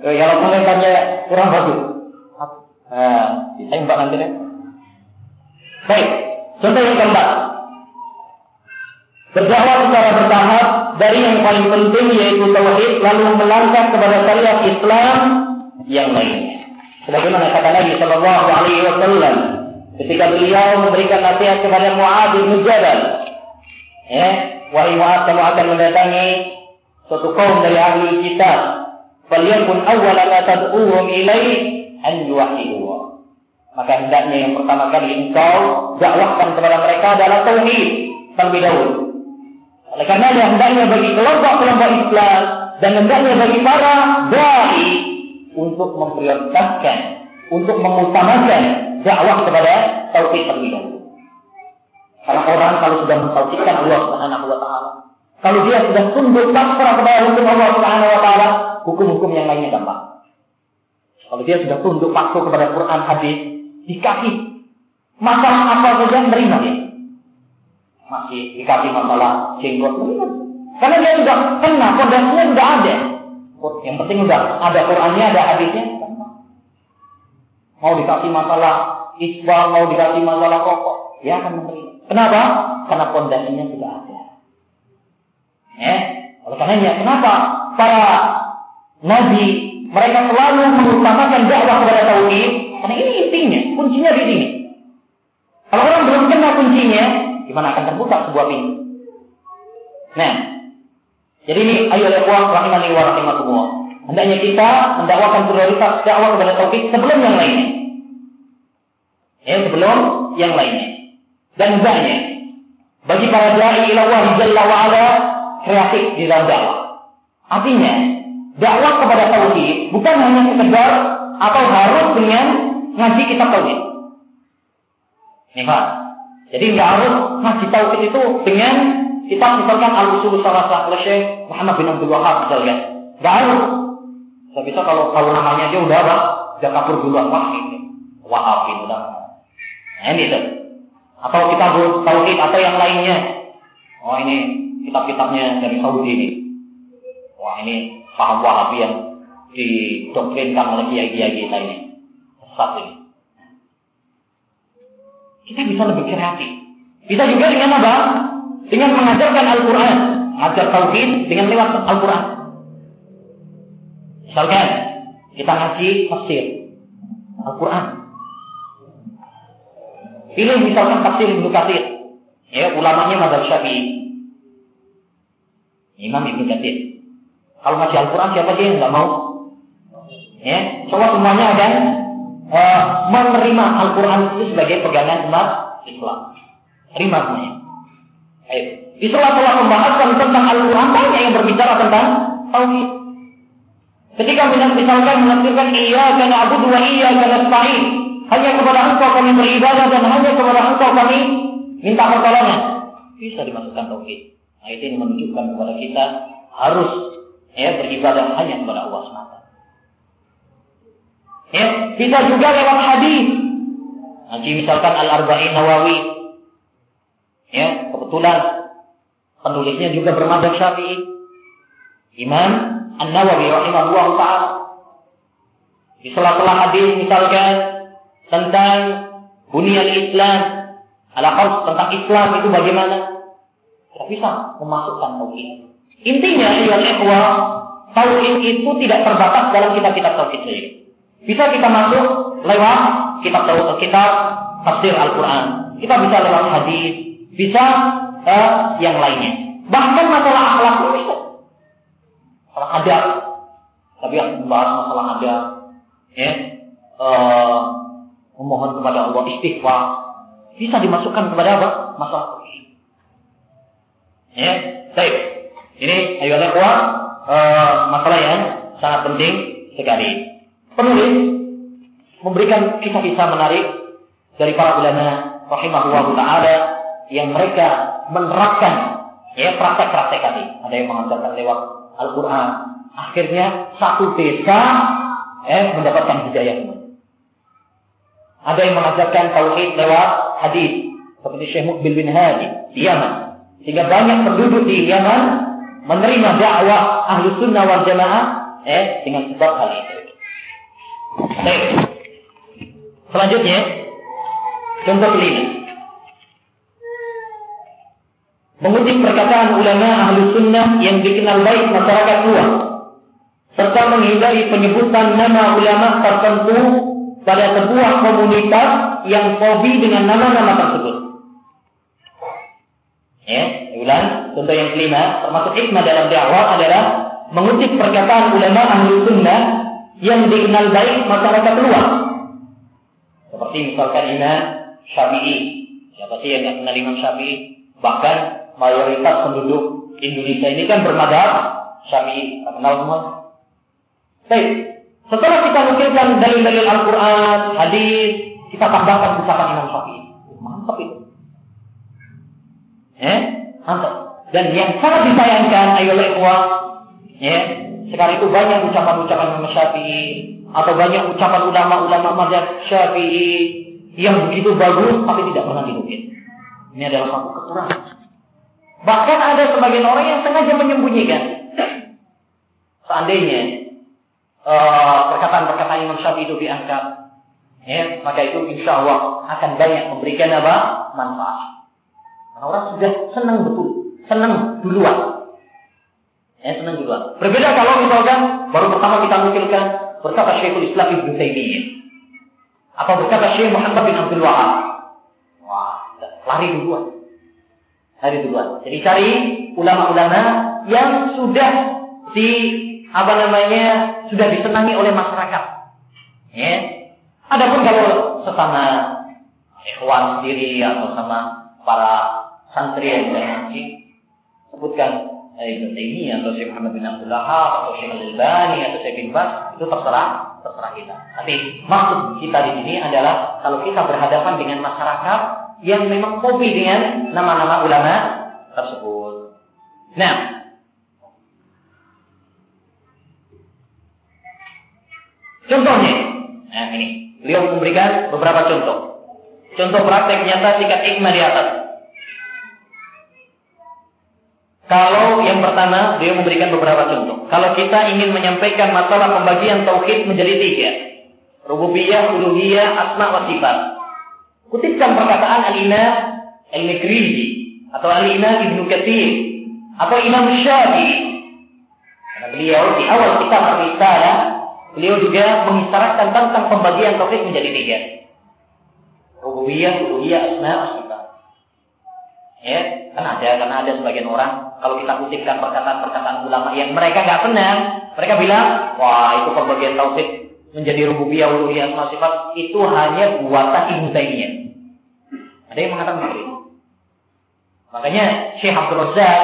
Eh, kalau komentarnya kurang bagus, eh, ditembak nanti deh. Baik, Contoh yang keempat. Berdakwah secara bertahap dari yang paling penting yaitu tauhid lalu melangkah kepada syariat Islam yang lainnya. Sebagaimana kata Nabi Shallallahu Alaihi Wasallam ketika beliau memberikan nasihat kepada Muad bin Jabal, ya, wahai Muad kamu akan mendatangi suatu kaum dari ahli kitab, faliyakun awwalan tad'uhum ilaih an. Maka hendaknya yang pertama kali engkau dakwahkan kepada mereka adalah tauhid terlebih dahulu. Oleh karena hendaknya bagi kelompok-kelompok Islam dan hendaknya bagi para dai untuk memprioritaskan, untuk mengutamakan dakwah kepada tauhid terlebih dahulu. Karena orang kalau sudah mentauhidkan Allah Subhanahu wa taala, kalau dia sudah tunduk pasrah kepada hukum Allah Subhanahu wa taala, hukum-hukum yang lainnya gampang. Kalau dia sudah tunduk patuh kepada Quran hadis, dikasih masalah apa saja menerima dia. Masih dikasih masalah jenggot menerima. Karena dia sudah kena, fondasinya sudah ada. Yang penting sudah ada Qurannya, ada hadisnya. Mau dikasih masalah isbal, mau dikasih masalah rokok, dia akan menerima. Kenapa? Karena fondasinya sudah ada. Ya, oleh karenanya, kenapa para nabi mereka selalu mengutamakan dakwah kepada tauhid karena ini intinya, kuncinya di sini. Kalau orang belum kena kuncinya, gimana akan terbuka sebuah pintu? Nah, jadi ini ayo ikhwan rahimani wa rahimakumullah. Hendaknya kita mendakwakan prioritas dakwah kepada tauhid sebelum yang lainnya. Ya, sebelum yang lainnya. Dan hendaknya bagi para dai ila Allah jalla wa ala kreatif di dalam dakwah. Artinya, dakwah kepada tauhid bukan hanya sekedar atau harus dengan ngaji kitab tauhid. Nih, Pak. Jadi nggak harus ngaji tauhid itu dengan kitab misalkan Al-Usul Salasah oleh Syekh Muhammad bin Abdul Wahab misalkan. Nggak harus. Tidak bisa kalau tahu namanya aja udah apa? Udah kapur duluan wah ini. Wahabi udah. Nah, ini tuh. Atau kita tauhid atau yang lainnya. Oh ini kitab-kitabnya dari Saudi ini. Wah ini paham Wahabi yang didoktrinkan oleh kiai-kiai kita ini. Sesat ini. Kita bisa lebih kreatif. Bisa juga dengan apa? Dengan mengajarkan Al-Quran. Mengajar Tauhid dengan lewat Al-Quran. Misalkan, kita ngaji tafsir. Al-Quran. Pilih misalkan tafsir Ibnu Katsir. Ya, ulamanya Madhab Syafi'i. Imam Ibnu Katsir. Kalau ngaji Al-Quran siapa sih yang nggak mau? Ya, coba semuanya ada uh, menerima Al-Quran itu sebagai pegangan umat Islam. Terima semuanya. Ayo. Di sela-sela pembahasan tentang Al-Quran banyak yang berbicara tentang tauhid. Ketika misalkan menafsirkan iya karena abu dua iya karena nasta'in, hanya kepada engkau kami beribadah dan hanya kepada engkau kami minta pertolongan. Bisa dimasukkan tauhid. Ayat ini menunjukkan kepada kita harus ya beribadah hanya kepada Allah semata. Ya, bisa juga lewat hadis. Nanti misalkan Al-Arba'in Nawawi. Ya, kebetulan penulisnya juga bermadhab Syafi'i. Imam An-Nawawi rahimahullah taala. Di sela-sela hadis misalkan tentang bunyian Islam, ala tentang Islam itu bagaimana? Tidak bisa memasukkan tauhid. Intinya, ya ikhwah, tauhid itu tidak terbatas dalam kitab-kitab tauhid saja. Bisa kita masuk lewat kitab Taurat, kitab tafsir Al-Quran. Kita bisa lewat hadis, bisa uh, yang lainnya. Bahkan masalah akhlak pun bisa. Masalah adab. Tapi yang membahas masalah adab, ya, uh, memohon kepada Allah istighfar, bisa dimasukkan kepada apa? Masalah Ya, baik. Ini ayo uh, masalah yang sangat penting sekali penulis memberikan kisah-kisah menarik dari para ulama rahimahullah taala yang mereka menerapkan ya praktek-praktek tadi. Ada yang mengajarkan lewat Al-Qur'an. Akhirnya satu desa eh mendapatkan hidayah Ada yang mengajarkan tauhid lewat hadis seperti Syekh Mukbil bin Hadi di Yaman. Sehingga banyak penduduk di Yaman menerima dakwah ahli sunnah wal jamaah eh dengan sebab hal itu. Baik. Selanjutnya, contoh kelima. Mengutip perkataan ulama ahli sunnah yang dikenal baik masyarakat luas, serta menghindari penyebutan nama ulama tertentu pada sebuah komunitas yang fobi dengan nama-nama tersebut. Ya, ulang. Contoh yang kelima, termasuk hikmah dalam dakwah adalah mengutip perkataan ulama ahli sunnah yang dikenal baik masyarakat luas. Seperti misalkan Imam Syafi'i. Siapa sih yang tidak kenal Imam Syafi'i? Bahkan mayoritas penduduk Indonesia ini kan bermadhab Syafi'i. Kenal semua. Baik. Setelah kita nukilkan dalil-dalil Al-Quran, hadis, kita tambahkan ucapan Imam Syafi'i. Mantap itu. Eh? Mantap. Dan yang sangat disayangkan, ayo ikhwah, ya, sekarang itu banyak ucapan-ucapan Imam Syafi'i atau banyak ucapan ulama-ulama mazhab Syafi'i yang begitu bagus tapi tidak pernah dinukil. Ini adalah satu kekurangan. Bahkan ada sebagian orang yang sengaja menyembunyikan. Seandainya uh, perkataan-perkataan Imam Syafi'i itu diangkat, ya, maka itu insya Allah akan banyak memberikan apa? Manfaat. Karena orang sudah senang betul, senang duluan. Ya, senang juga. Berbeda kalau misalkan baru pertama kita nukilkan berkata Syekhul Islam Ibnu Taimiyah. Apa berkata Syekh Muhammad bin Abdul Wahab. Wah, lari duluan. Lari duluan. Jadi cari ulama-ulama yang sudah di apa namanya sudah disenangi oleh masyarakat. Ya. Adapun kalau sesama ikhwan sendiri atau sama para santri yang saya ngaji sebutkan eh, Ibn Taimiyah atau Syekh Muhammad bin Abdullah atau Syekh Al-Albani atau Syekh bin Bas itu terserah terserah kita. Tapi maksud kita di sini adalah kalau kita berhadapan dengan masyarakat yang memang kopi dengan nama-nama ulama tersebut. Nah, contohnya, nah ini beliau memberikan beberapa contoh. Contoh praktek nyata tingkat hikmah di atas. Kalau yang pertama, dia memberikan beberapa contoh. Kalau kita ingin menyampaikan masalah pembagian tauhid menjadi tiga. Rububiyah, uluhiyah, asma wa sifat. Kutipkan perkataan Al-Imam Al-Mikrizi atau Al-Imam Ibnu Katsir atau Imam Syafi'i. Karena beliau di awal kitab Ar-Risalah, beliau juga mengisyaratkan tentang pembagian tauhid menjadi tiga. Rububiyah, uluhiyah, asma sifat. Ya, kan ada karena ada sebagian orang kalau kita kutipkan perkataan-perkataan ulama yang mereka nggak benar, mereka bilang, wah itu pembagian tauhid menjadi rububiyah, uluhiyah, asma sifat itu hanya buatan Ibnu Taimiyah. Ada yang mengatakan seperti itu. Makanya Syekh Abdul Razak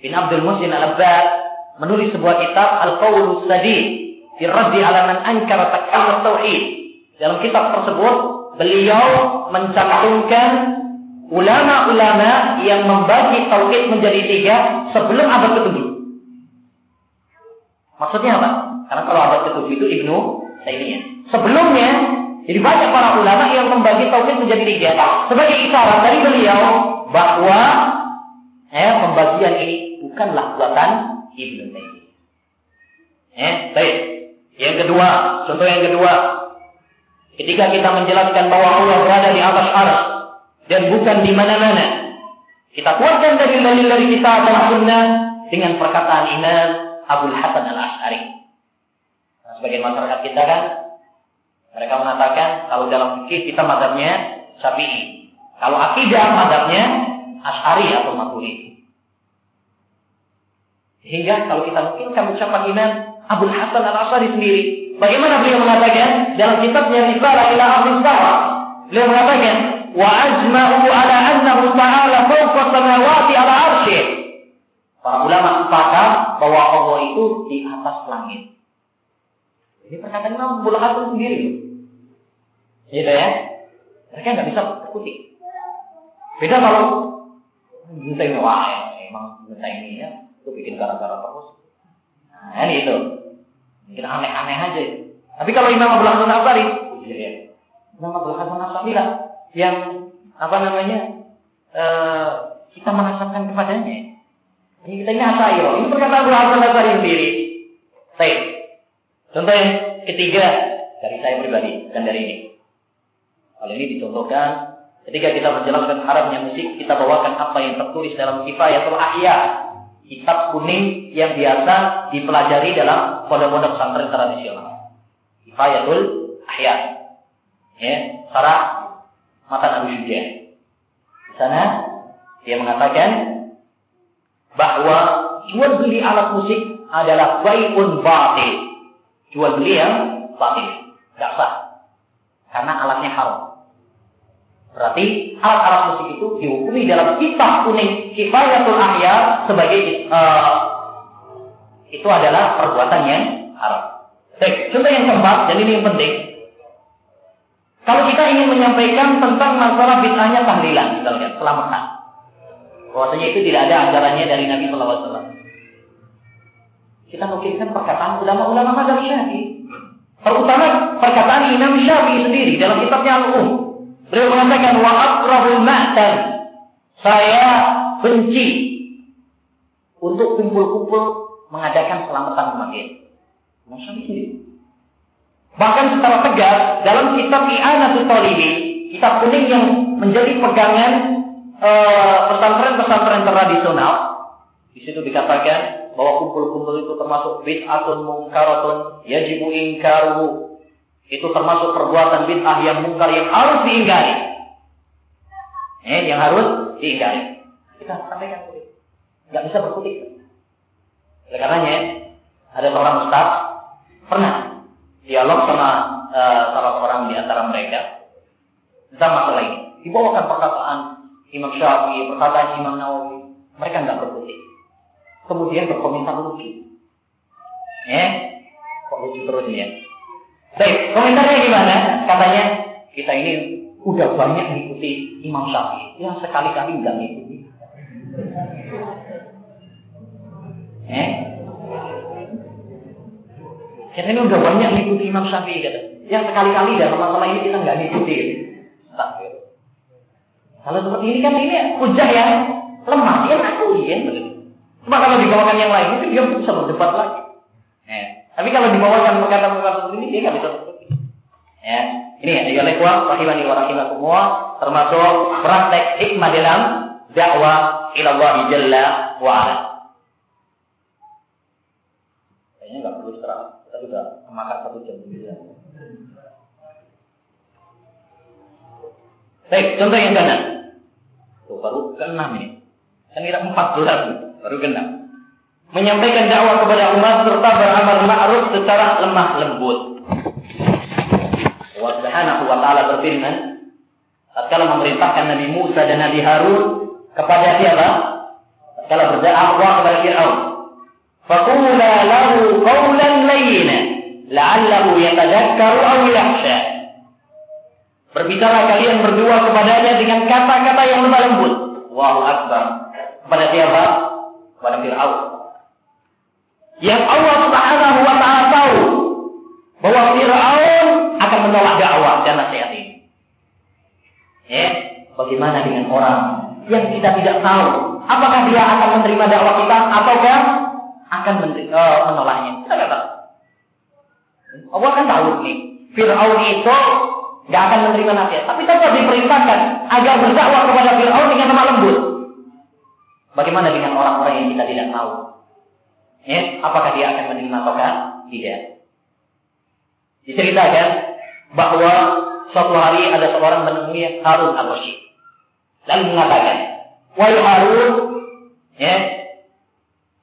bin Abdul Muhsin Al-Abbad menulis sebuah kitab Al-Qawlus Sadid fi raddi ala man ankara takfir tauhid. Dalam kitab tersebut beliau mencantumkan ulama-ulama yang membagi tauhid menjadi tiga sebelum abad ketujuh. Maksudnya apa? Karena kalau abad ketujuh itu Ibnu Taimiyah. Sebelumnya, jadi banyak para ulama yang membagi tauhid menjadi tiga. Sebagai isyarat dari beliau bahwa ya, pembagian ini bukanlah buatan Ibnu Taimiyah. Ya, baik. Yang kedua, contoh yang kedua, ketika kita menjelaskan bahwa Allah berada di atas aras, dan bukan di mana-mana. Kita kuatkan dari dalil dari kita adalah sunnah dengan perkataan Imam Abu Hasan al Ashari. Nah, sebagian masyarakat kita kan mereka mengatakan kalau dalam fikih kita madhabnya Syafi'i. Kalau akidah madhabnya Ash'ari atau Maturidi. Sehingga kalau kita mungkinkan ucapan Imam Abu Hasan al Ashari sendiri, bagaimana beliau mengatakan dalam kitabnya Risalah ila Ahli Beliau mengatakan wa ajma'u ala annahu ta'ala fawqa samawati ala arsyih. Para ulama sepakat bahwa Allah itu di atas langit. Ini perkataan Imam Hasan sendiri. Gitu ya. Mereka nggak bisa berkutik. Beda kalau minta ini wah emang minta ini ya, itu bikin gara-gara terus. Nah, ini itu. Mungkin aneh-aneh aja. Tapi kalau Imam Abu Hasan Asari, iya ya. Imam Abu Hasan Asari lah yang apa namanya e, kita merasakan kepadanya. Ini kita ini asairo. Ini perkataan Abu Hasan Asari sendiri. Baik. Contoh yang ketiga dari saya pribadi dan dari ini. Hal ini dicontohkan ketika kita menjelaskan haramnya musik, kita bawakan apa yang tertulis dalam Kifayatul Ahya, kitab kuning yang biasa dipelajari dalam pondok-pondok pesantren tradisional. Kifayatul Ahya. Ya, para mata Nabi Syuja. Di sana dia mengatakan bahwa jual beli alat musik adalah baiun batil. Jual beli yang batil, tidak sah. Karena alatnya haram. Berarti alat-alat musik itu dihukumi dalam kitab kuning kifayatul ahya sebagai uh, itu adalah perbuatan yang haram. Baik, contoh yang keempat dan ini yang penting kalau kita ingin menyampaikan tentang masalah bid'ahnya tahlilan, misalnya selamatan. Bahwasanya itu tidak ada ajarannya dari Nabi Shallallahu Alaihi Wasallam. Kita mungkinkan perkataan ulama-ulama mazhab Syafi'i. Terutama perkataan Imam Syafi'i sendiri dalam kitabnya Al-Um. Beliau mengatakan wa akrahul ma'tan. Saya benci untuk kumpul-kumpul mengadakan selamatan kematian. Imam Syafi'i. Bahkan secara tegas dalam kitab I'anatul Talibin, kitab kuning yang menjadi pegangan eh, pesantren-pesantren tradisional, di situ dikatakan bahwa kumpul-kumpul itu termasuk bid'atun mungkaratun yajibu ingkaru. Itu termasuk perbuatan bid'ah yang mungkar yang harus diingkari. Eh, yang harus diingkari. Kita sampaikan kulit. Nggak bisa berkutik. Oleh karenanya, ada seorang ustaz pernah dialog sama uh, salah seorang di antara mereka. tentang masalah ini. Dibawakan perkataan Imam Syafi'i, perkataan Imam Nawawi. Mereka nggak berkutik. Kemudian berkomentar lucu. Ya, kok lucu terus ini ya. Baik, komentarnya gimana? Katanya kita ini udah banyak mengikuti Imam Syafi'i. Ya sekali-kali nggak mengikuti. Eh? Kita ini udah banyak mengikuti Imam Syafi'i kata. Yang sekali-kali dalam masalah ini kita nggak ngikuti. Takbir. Kalau seperti ini kan ini hujah yang lemah, dia ngaku ya Cuma kalau dibawakan yang lain, mungkin dia bisa berdebat lagi. Ya. Tapi kalau dibawakan perkataan-perkataan seperti ini, dia nggak bisa berdebat. Ya. Ini ya, ya lekwa, rahimani wa rahimakumullah, termasuk praktek hikmah dalam dakwah ila Allah Jalla wa ala. Kayaknya nggak perlu istirahat. Kita sudah kemakan satu jam ya. Baik, contoh yang kanan. Tuh, baru keenam ini. Kan kira empat belas, baru keenam. Menyampaikan dakwah kepada umat serta beramal ma'ruf secara lemah lembut. Allah Subhanahu wa taala berfirman, tatkala memerintahkan Nabi Musa dan Nabi Harun kepada siapa? Tatkala berdakwah kepada Firaun. Faqula lahu qawlan layyina la'allahu yatadhakkaru aw. Berbicara kalian berdua kepadanya dengan kata-kata yang lemah lembut. Allahu Akbar. Kepada siapa? Kepada Fir'aun. Yang Allah Subhanahu wa taala tahu bahwa Fir'aun akan menolak dakwah dan nasihat ini. Ya, bagaimana dengan orang yang kita tidak tahu apakah dia akan menerima dakwah kita ataukah akan uh, menolaknya? Kita tidak tahu. Allah kan tahu nih, Fir'aun itu Gak akan menerima nasihat. Tapi tetap diperintahkan agar berdakwah kepada Fir'aun dengan lemah lembut. Bagaimana dengan orang-orang yang kita tidak tahu? Ya, apakah dia akan menerima atau tidak? Diceritakan bahwa suatu hari ada seorang menemui Harun al-Rasyid. Lalu mengatakan, Wahai Harun, ya,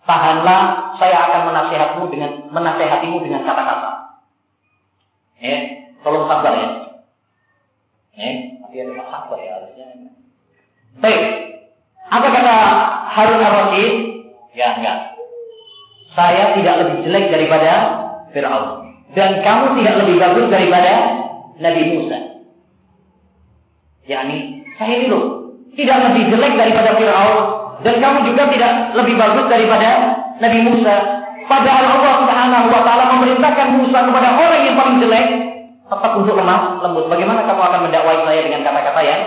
tahanlah, saya akan menasihatmu dengan menasehatimu dengan kata-kata. Ya, tolong sabar ya. Eh, tapi ada sabar ya harusnya. Baik. Apa kata Harun ar-Rasyid? Ya, enggak. Saya tidak lebih jelek daripada Fir'aun. Dan kamu tidak lebih bagus daripada Nabi Musa. yakni saya ini loh. Tidak lebih jelek daripada Fir'aun. Dan kamu juga tidak lebih bagus daripada Nabi Musa. Padahal Allah Subhanahu wa taala memerintahkan Musa kepada orang yang paling jelek tetap untuk lemah lembut. Bagaimana kamu akan mendakwai saya dengan kata-kata yang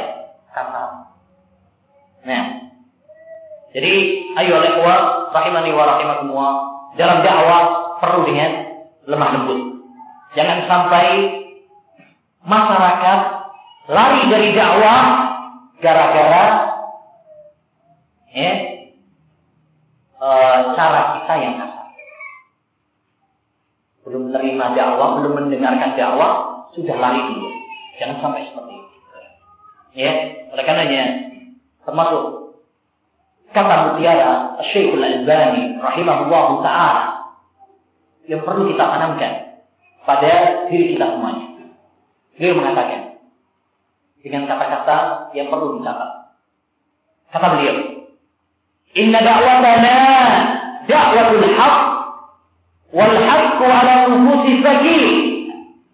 kasar? Nah, jadi ayo ikhwah rahimani wa rahimakumullah dalam dakwah perlu dengan lemah lembut. Jangan sampai masyarakat lari dari dakwah gara-gara ya, e, cara kita yang kasar. Belum menerima dakwah, belum mendengarkan dakwah, sudah lari dulu. Jangan sampai seperti itu. Ya, oleh karenanya termasuk kata mutiara Syekhul Albani rahimahullah taala yang perlu kita tanamkan pada diri kita semuanya. Beliau mengatakan dengan kata-kata yang perlu dicatat. Kata beliau, Inna da'watana da'watul haq wal haqqu ala nufusi fakir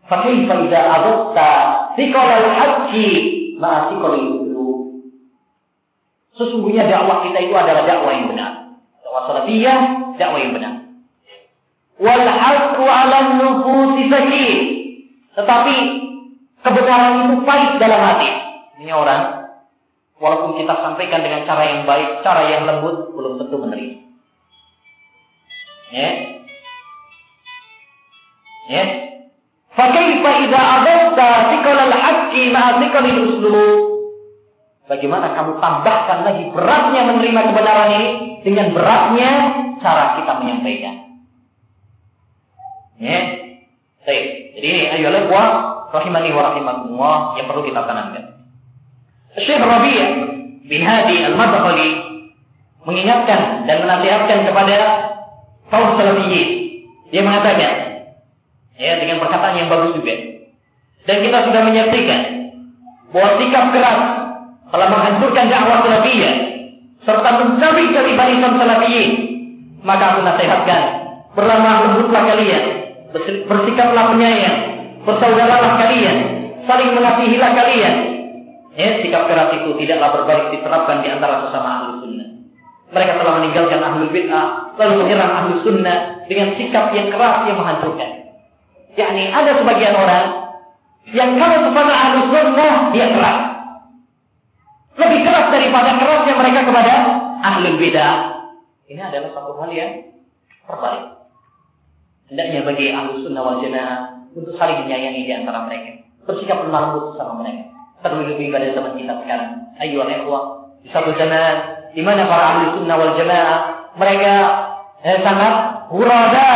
Fakaifa idza adabta thiqal al-haqqi ma'a thiqal. Sesungguhnya dakwah kita itu adalah dakwah yang benar. Dakwah salafiyah, dakwah yang benar. Wal haqqu 'ala nufusi sakit. Tetapi kebenaran itu pahit dalam hati. Ini orang walaupun kita sampaikan dengan cara yang baik, cara yang lembut belum tentu menerima. Ya. Ya. Fakaifa idza adawta thiqal al-haqqi ma'a thiqal uslub Bagaimana kamu tambahkan lagi beratnya menerima kebenaran ini dengan beratnya cara kita menyampaikan. Ya. Baik. Jadi ini ayo rahimani wa rahimakumullah yang perlu kita tanamkan. Syekh Rabi' bin Hadi Al-Madkhali mengingatkan dan menasihatkan kepada kaum salafiyyin. Dia mengatakan, Ya, dengan perkataan yang bagus juga. Dan kita sudah menyaksikan bahwa sikap keras telah menghancurkan dakwah salafiyah serta mencari dari barisan salafiyin, maka aku nasihatkan, berlemah lembutlah kalian, bersikaplah penyayang, bersaudaralah kalian, saling mengasihilah kalian. Ya, sikap keras itu tidaklah berbalik diterapkan di antara sesama ahli sunnah. Mereka telah meninggalkan ahli bid'ah, lalu menyerang ahli sunnah dengan sikap yang keras yang menghancurkan. yakni ada sebagian orang yang kalau kepada ahli sunnah dia keras. Lebih keras daripada kerasnya mereka kepada ahli bid'ah. Ini adalah satu hal yang terbalik. Hendaknya bagi ahli sunnah wal jamaah untuk saling menyayangi di antara mereka. Bersikap lembut sama mereka. Terlebih lebih pada zaman kita sekarang. Ayo ikhwah, di satu zaman di mana para ahli sunnah wal jamaah mereka eh, sangat hurada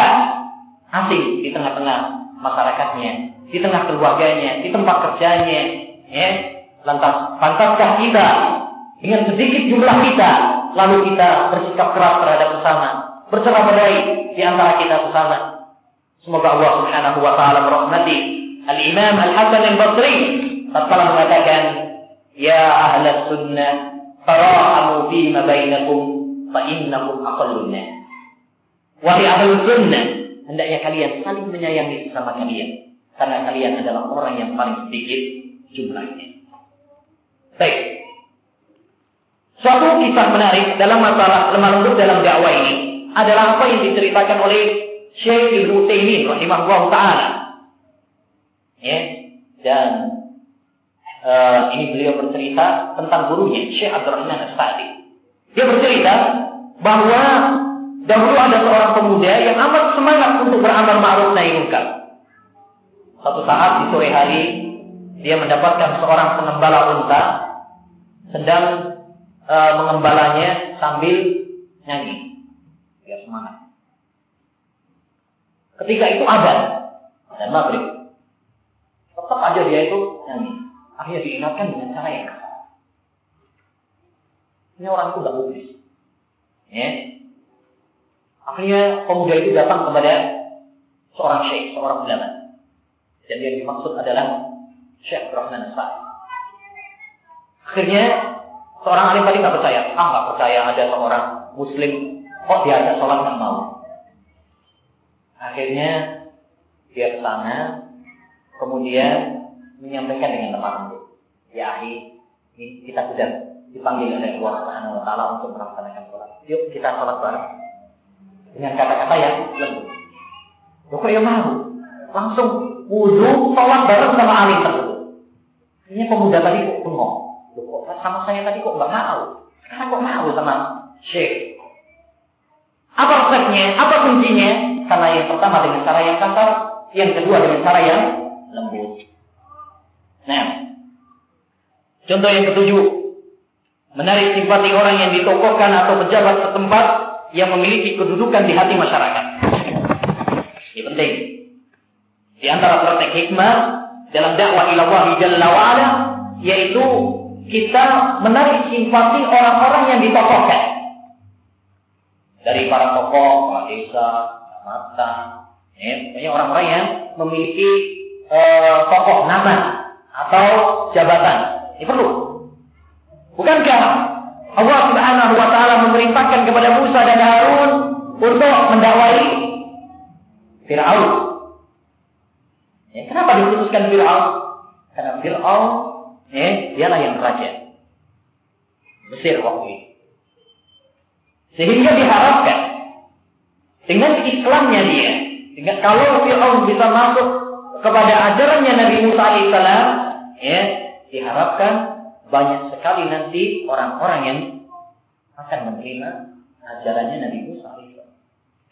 asing di tengah-tengah masyarakatnya, di tengah keluarganya, di tempat kerjanya, ya. Lantas pantaskah kita dengan sedikit jumlah kita lalu kita bersikap keras terhadap sesama, bercerai berai di antara kita sesama, Semoga Allah Subhanahu wa taala merahmati Al-Imam Al-Hasan Al-Basri. Tatkala mengatakan, "Ya ahla sunnah, tarahamu fi ma bainakum fa innakum aqallun Wahai ahli sunnah, hendaknya kalian saling menyayangi sesama kalian karena kalian adalah orang yang paling sedikit jumlahnya. Baik. Suatu kisah menarik dalam masalah lemah lembut dalam dakwah ini adalah apa yang diceritakan oleh Syekh Ibnu Taimin rahimahullah taala. Ya, dan uh, ini beliau bercerita tentang gurunya Syekh Abdurrahman As-Sa'di. Dia bercerita bahwa dahulu ada seorang pemuda yang amat semangat untuk beramal ma'ruf nahi munkar. Satu saat di sore hari dia mendapatkan seorang pengembala unta sedang uh, mengembalanya sambil nyanyi. Dia semangat. Ketika itu ada dan maghrib. Tetap aja dia itu nyanyi. Akhirnya diingatkan dengan cara yang. Ini orang itu gak mungkin. Ya. Akhirnya pemuda itu datang kepada seorang syekh, seorang ulama. Dan yang dimaksud adalah Syekh Rahman Sa'ad. Akhirnya seorang alim tadi nggak percaya. Ah nggak percaya ada seorang muslim kok diajak sholat nggak mau. Akhirnya dia ke sana, kemudian menyampaikan dengan lemah lembut, ya ahi, kita sudah dipanggil oleh Allah Subhanahu Wa Taala untuk melaksanakan sholat. Yuk kita sholat bareng dengan kata-kata yang lembut. Kok ya mau? Langsung wudhu sholat bareng sama alim tersebut. Ini pemuda tadi kok bengong. Loh kok sama saya tadi kok nggak mau? Sekarang kok mau sama Syekh? Apa resepnya? Apa kuncinya? Karena yang pertama dengan cara yang kasar, yang kedua dengan cara yang lembut. Nah, contoh yang ketujuh, menarik simpati orang yang ditokohkan atau pejabat setempat yang memiliki kedudukan di hati masyarakat. Ini penting. Di antara praktek hikmah dalam dakwah ilallah jalla wa'ala, yaitu kita menarik simpati orang-orang yang ditokohkan. Dari para tokoh, para desa, mata, ya, orang-orang yang memiliki uh, tokoh nama atau jabatan. Ini perlu. Bukankah Allah Subhanahu wa taala memerintahkan kepada Musa dan Harun untuk mendakwai Firaun? Ya, kenapa dikhususkan Firaun? Karena Firaun ya, dialah yang raja Mesir waktu itu. Sehingga diharapkan dengan Islamnya dia, dengan kalau Fir'aun bisa masuk kepada ajarannya Nabi Musa alaihissalam, ya, diharapkan banyak sekali nanti orang-orang yang akan menerima ajarannya Nabi Musa alaihissalam.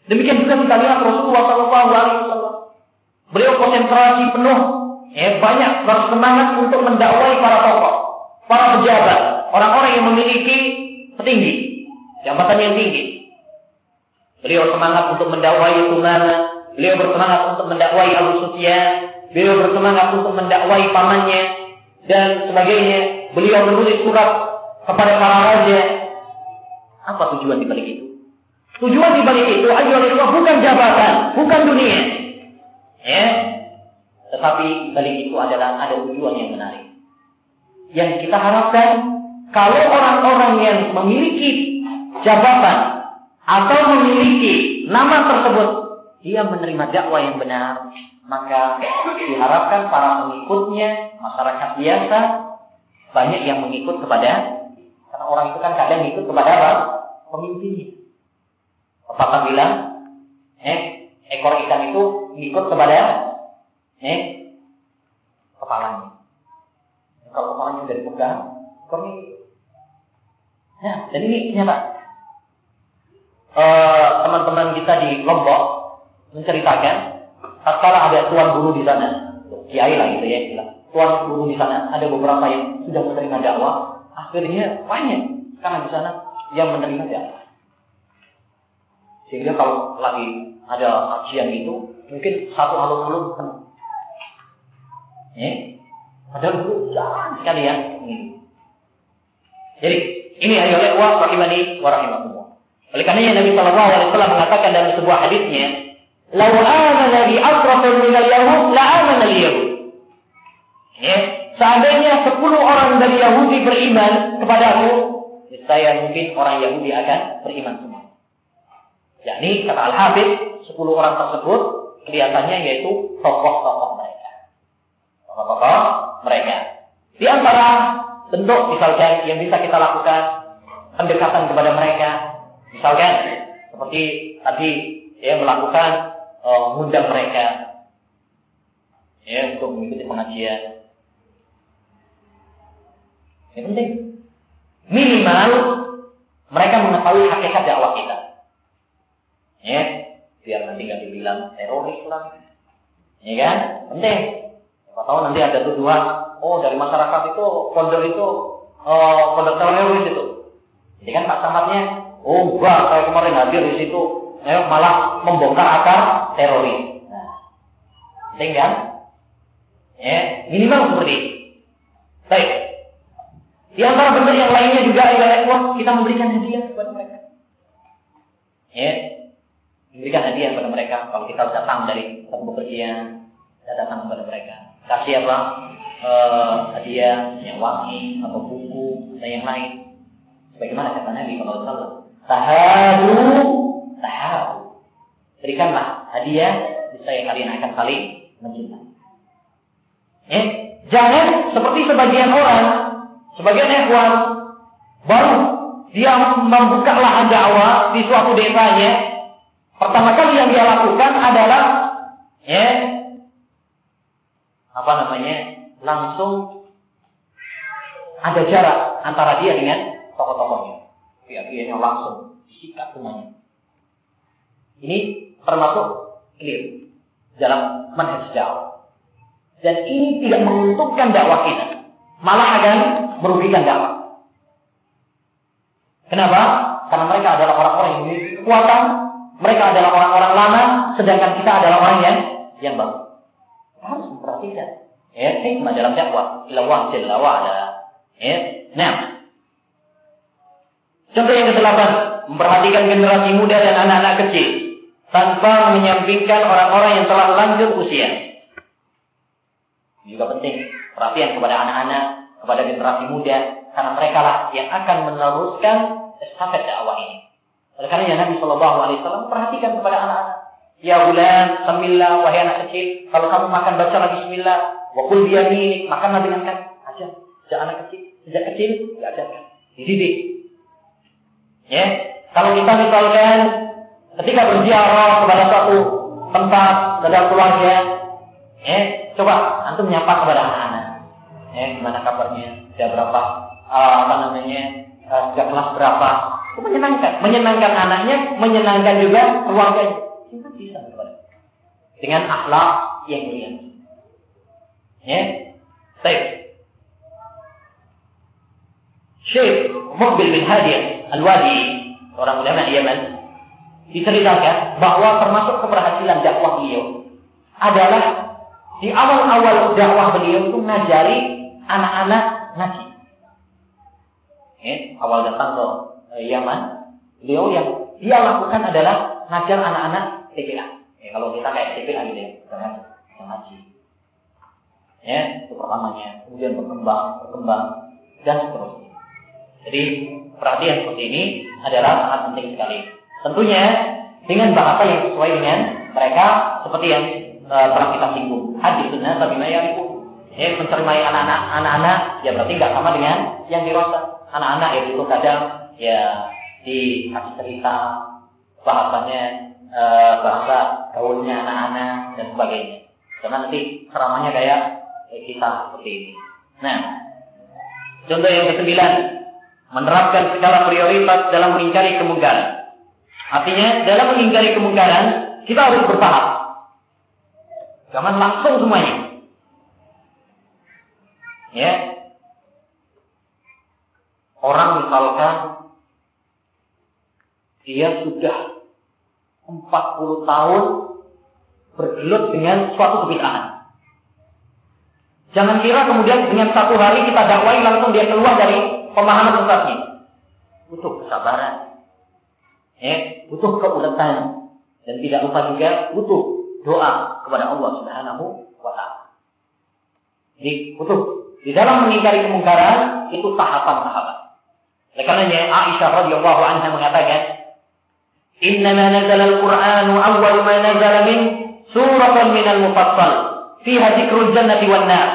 Demikian juga kita lihat Rasulullah Shallallahu alaihi. Beliau konsentrasi penuh, ya, banyak bersemangat untuk mendakwai para tokoh, para pejabat, orang-orang yang memiliki petinggi, jabatan yang tinggi. Beliau semangat untuk mendakwai Umama, beliau bersemangat untuk mendakwai Abu Sufyan, beliau bersemangat untuk mendakwai pamannya dan sebagainya. Beliau menulis surat kepada para raja. Apa tujuan di balik itu? Tujuan di balik itu adalah bukan jabatan, bukan dunia. Ya. Tetapi balik itu adalah ada tujuan yang menarik. yang kita harapkan kalau orang-orang yang memiliki jabatan atau memiliki nama tersebut dia menerima dakwah yang benar maka diharapkan para pengikutnya masyarakat biasa banyak yang mengikut kepada karena orang itu kan kadang ikut kepada apa pemimpinnya pepatah bilang eh ekor ikan itu ikut kepada eh? Kepalanya. Kalau kepalanya dari pegang ekornya ya dan ini nyata Eh, teman-teman kita di Lombok menceritakan tatkala ada tuan guru di sana, kiai lah gitu ya, tuan guru di sana ada beberapa yang sudah menerima dakwah, akhirnya banyak karena di sana yang menerima dakwah. Sehingga kalau lagi ada kajian itu, mungkin satu alun-alun Ya, ada guru jalan sekali ya. Jadi ini ayolah wa rahimani wa rahimakumullah. Oleh karena Nabi Shallallahu Alaihi Wasallam mengatakan dalam sebuah hadisnya, "Lau amana bi asrafin min al-yahud, la amana al-yahud." Ya, seandainya 10 orang dari Yahudi beriman kepada aku, saya mungkin orang Yahudi akan beriman semua. Yakni kata Al-Habib, 10 orang tersebut kelihatannya yaitu tokoh-tokoh mereka. Tokoh-tokoh mereka. Di antara bentuk misalkan yang bisa kita lakukan pendekatan kepada mereka Misalkan seperti tadi ya melakukan uh, mereka ya untuk mengikuti pengajian. Yang penting minimal mereka mengetahui hakikat dakwah kita. Ya, biar nanti nggak dibilang teroris lah. Ya kan? Penting. Siapa nanti ada tuduhan, oh dari masyarakat itu pondok itu pondok teroris itu. Jadi kan pak tempatnya Oh enggak, saya kemarin hadir di situ, eh, malah membongkar akar teroris. Nah, penting kan? Ya, minimal seperti. Baik. Di antara bentuk yang lainnya juga wah, kita memberikan hadiah kepada mereka. Ya, memberikan hadiah kepada mereka. Kalau kita datang dari tempat bepergian, kita datang kepada mereka. Kasih apa? Uh, hadiah yang wangi atau buku dan yang lain. Bagaimana kata Nabi Wasallam? Tahadu, tahadu. Berikanlah hadiah, yang kalian akan saling mencintai. Ya? Jangan seperti sebagian orang, sebagian ikhwan, baru dia membuka lahan dakwah di suatu desanya, pertama kali yang dia lakukan adalah ya apa namanya langsung ada jarak antara dia dengan tokoh-tokohnya pihak-pihaknya langsung disikat semuanya. Ini termasuk clear dalam manhaj dakwah. Dan ini tidak menguntungkan dakwah kita, malah akan merugikan dakwah. Kenapa? Karena mereka adalah orang-orang yang memiliki kekuatan, mereka adalah orang-orang lama, sedangkan kita adalah orang yang yang baru. Harus memperhatikan. Ya, hikmah dalam dakwah. Ila wahjil ala. Ya, nah, Contoh yang kedelapan, memperhatikan generasi muda dan anak-anak kecil tanpa menyampingkan orang-orang yang telah lanjut usia. Juga penting perhatian kepada anak-anak, kepada generasi muda, karena mereka lah yang akan meneruskan estafet dakwah ini. Oleh karena Nabi Shallallahu Alaihi Wasallam perhatikan kepada anak-anak. Ya bulan, Bismillah, wahai anak kecil, kalau kamu makan baca lagi Bismillah, wakul biyaminik, makanlah dengan kan, aja. Sejak anak kecil, sejak kecil, diajarkan, dididik. Ya, kalau kita misalkan ketika berziarah kepada suatu tempat dalam keluarga, ya, coba antum menyapa kepada anak-anak. Ya, gimana kabarnya? Sudah berapa? Uh, apa namanya? Uh, sudah kelas berapa? Itu menyenangkan, menyenangkan anaknya, menyenangkan juga keluarganya. Kita bisa dengan akhlak yang mulia. Ya, baik. Syekh Mukbil bin Hadi Al-Wadi, orang ulama Yaman, diceritakan bahwa termasuk keberhasilan dakwah beliau adalah di awal-awal dakwah beliau itu mengajari anak-anak ngaji. Ya, awal datang ke Yaman, beliau yang dia lakukan adalah ngajar anak-anak TPA. Ya, kalau kita kayak TPA gitu ya, ngaji. Ya, itu pertamanya. Kemudian berkembang, berkembang, dan seterusnya. Jadi perhatian seperti ini adalah sangat penting sekali. Tentunya dengan bahasa yang sesuai dengan mereka seperti yang e, kita singgung. Hadis sunnah tapi itu Ya, mencermai anak-anak, anak-anak ya berarti nggak sama dengan yang dewasa. Anak-anak ya itu kadang ya dikasih cerita bahasanya e, bahasa gaulnya anak-anak dan sebagainya. Karena nanti ceramahnya kayak kita seperti ini. Nah, contoh yang kesembilan, menerapkan skala prioritas dalam mengingkari kemungkaran. Artinya dalam mengingkari kemungkaran kita harus bertahap. Jangan langsung semuanya. Ya. Orang misalkan dia sudah 40 tahun bergelut dengan suatu kebid'ahan. Jangan kira kemudian dengan satu hari kita dakwai langsung dia keluar dari pemahaman sesatnya. Butuh kesabaran. Ya, butuh keuletan dan tidak lupa juga butuh doa kepada Allah Subhanahu wa taala. Jadi butuh di dalam mengingkari kemungkaran itu tahapan-tahapan. Oleh karenanya Aisyah radhiyallahu anha mengatakan, "Inna ma nazala al-Qur'anu awwal ma nazala min suratan min al-mufassal fiha dzikrul jannati wan nar."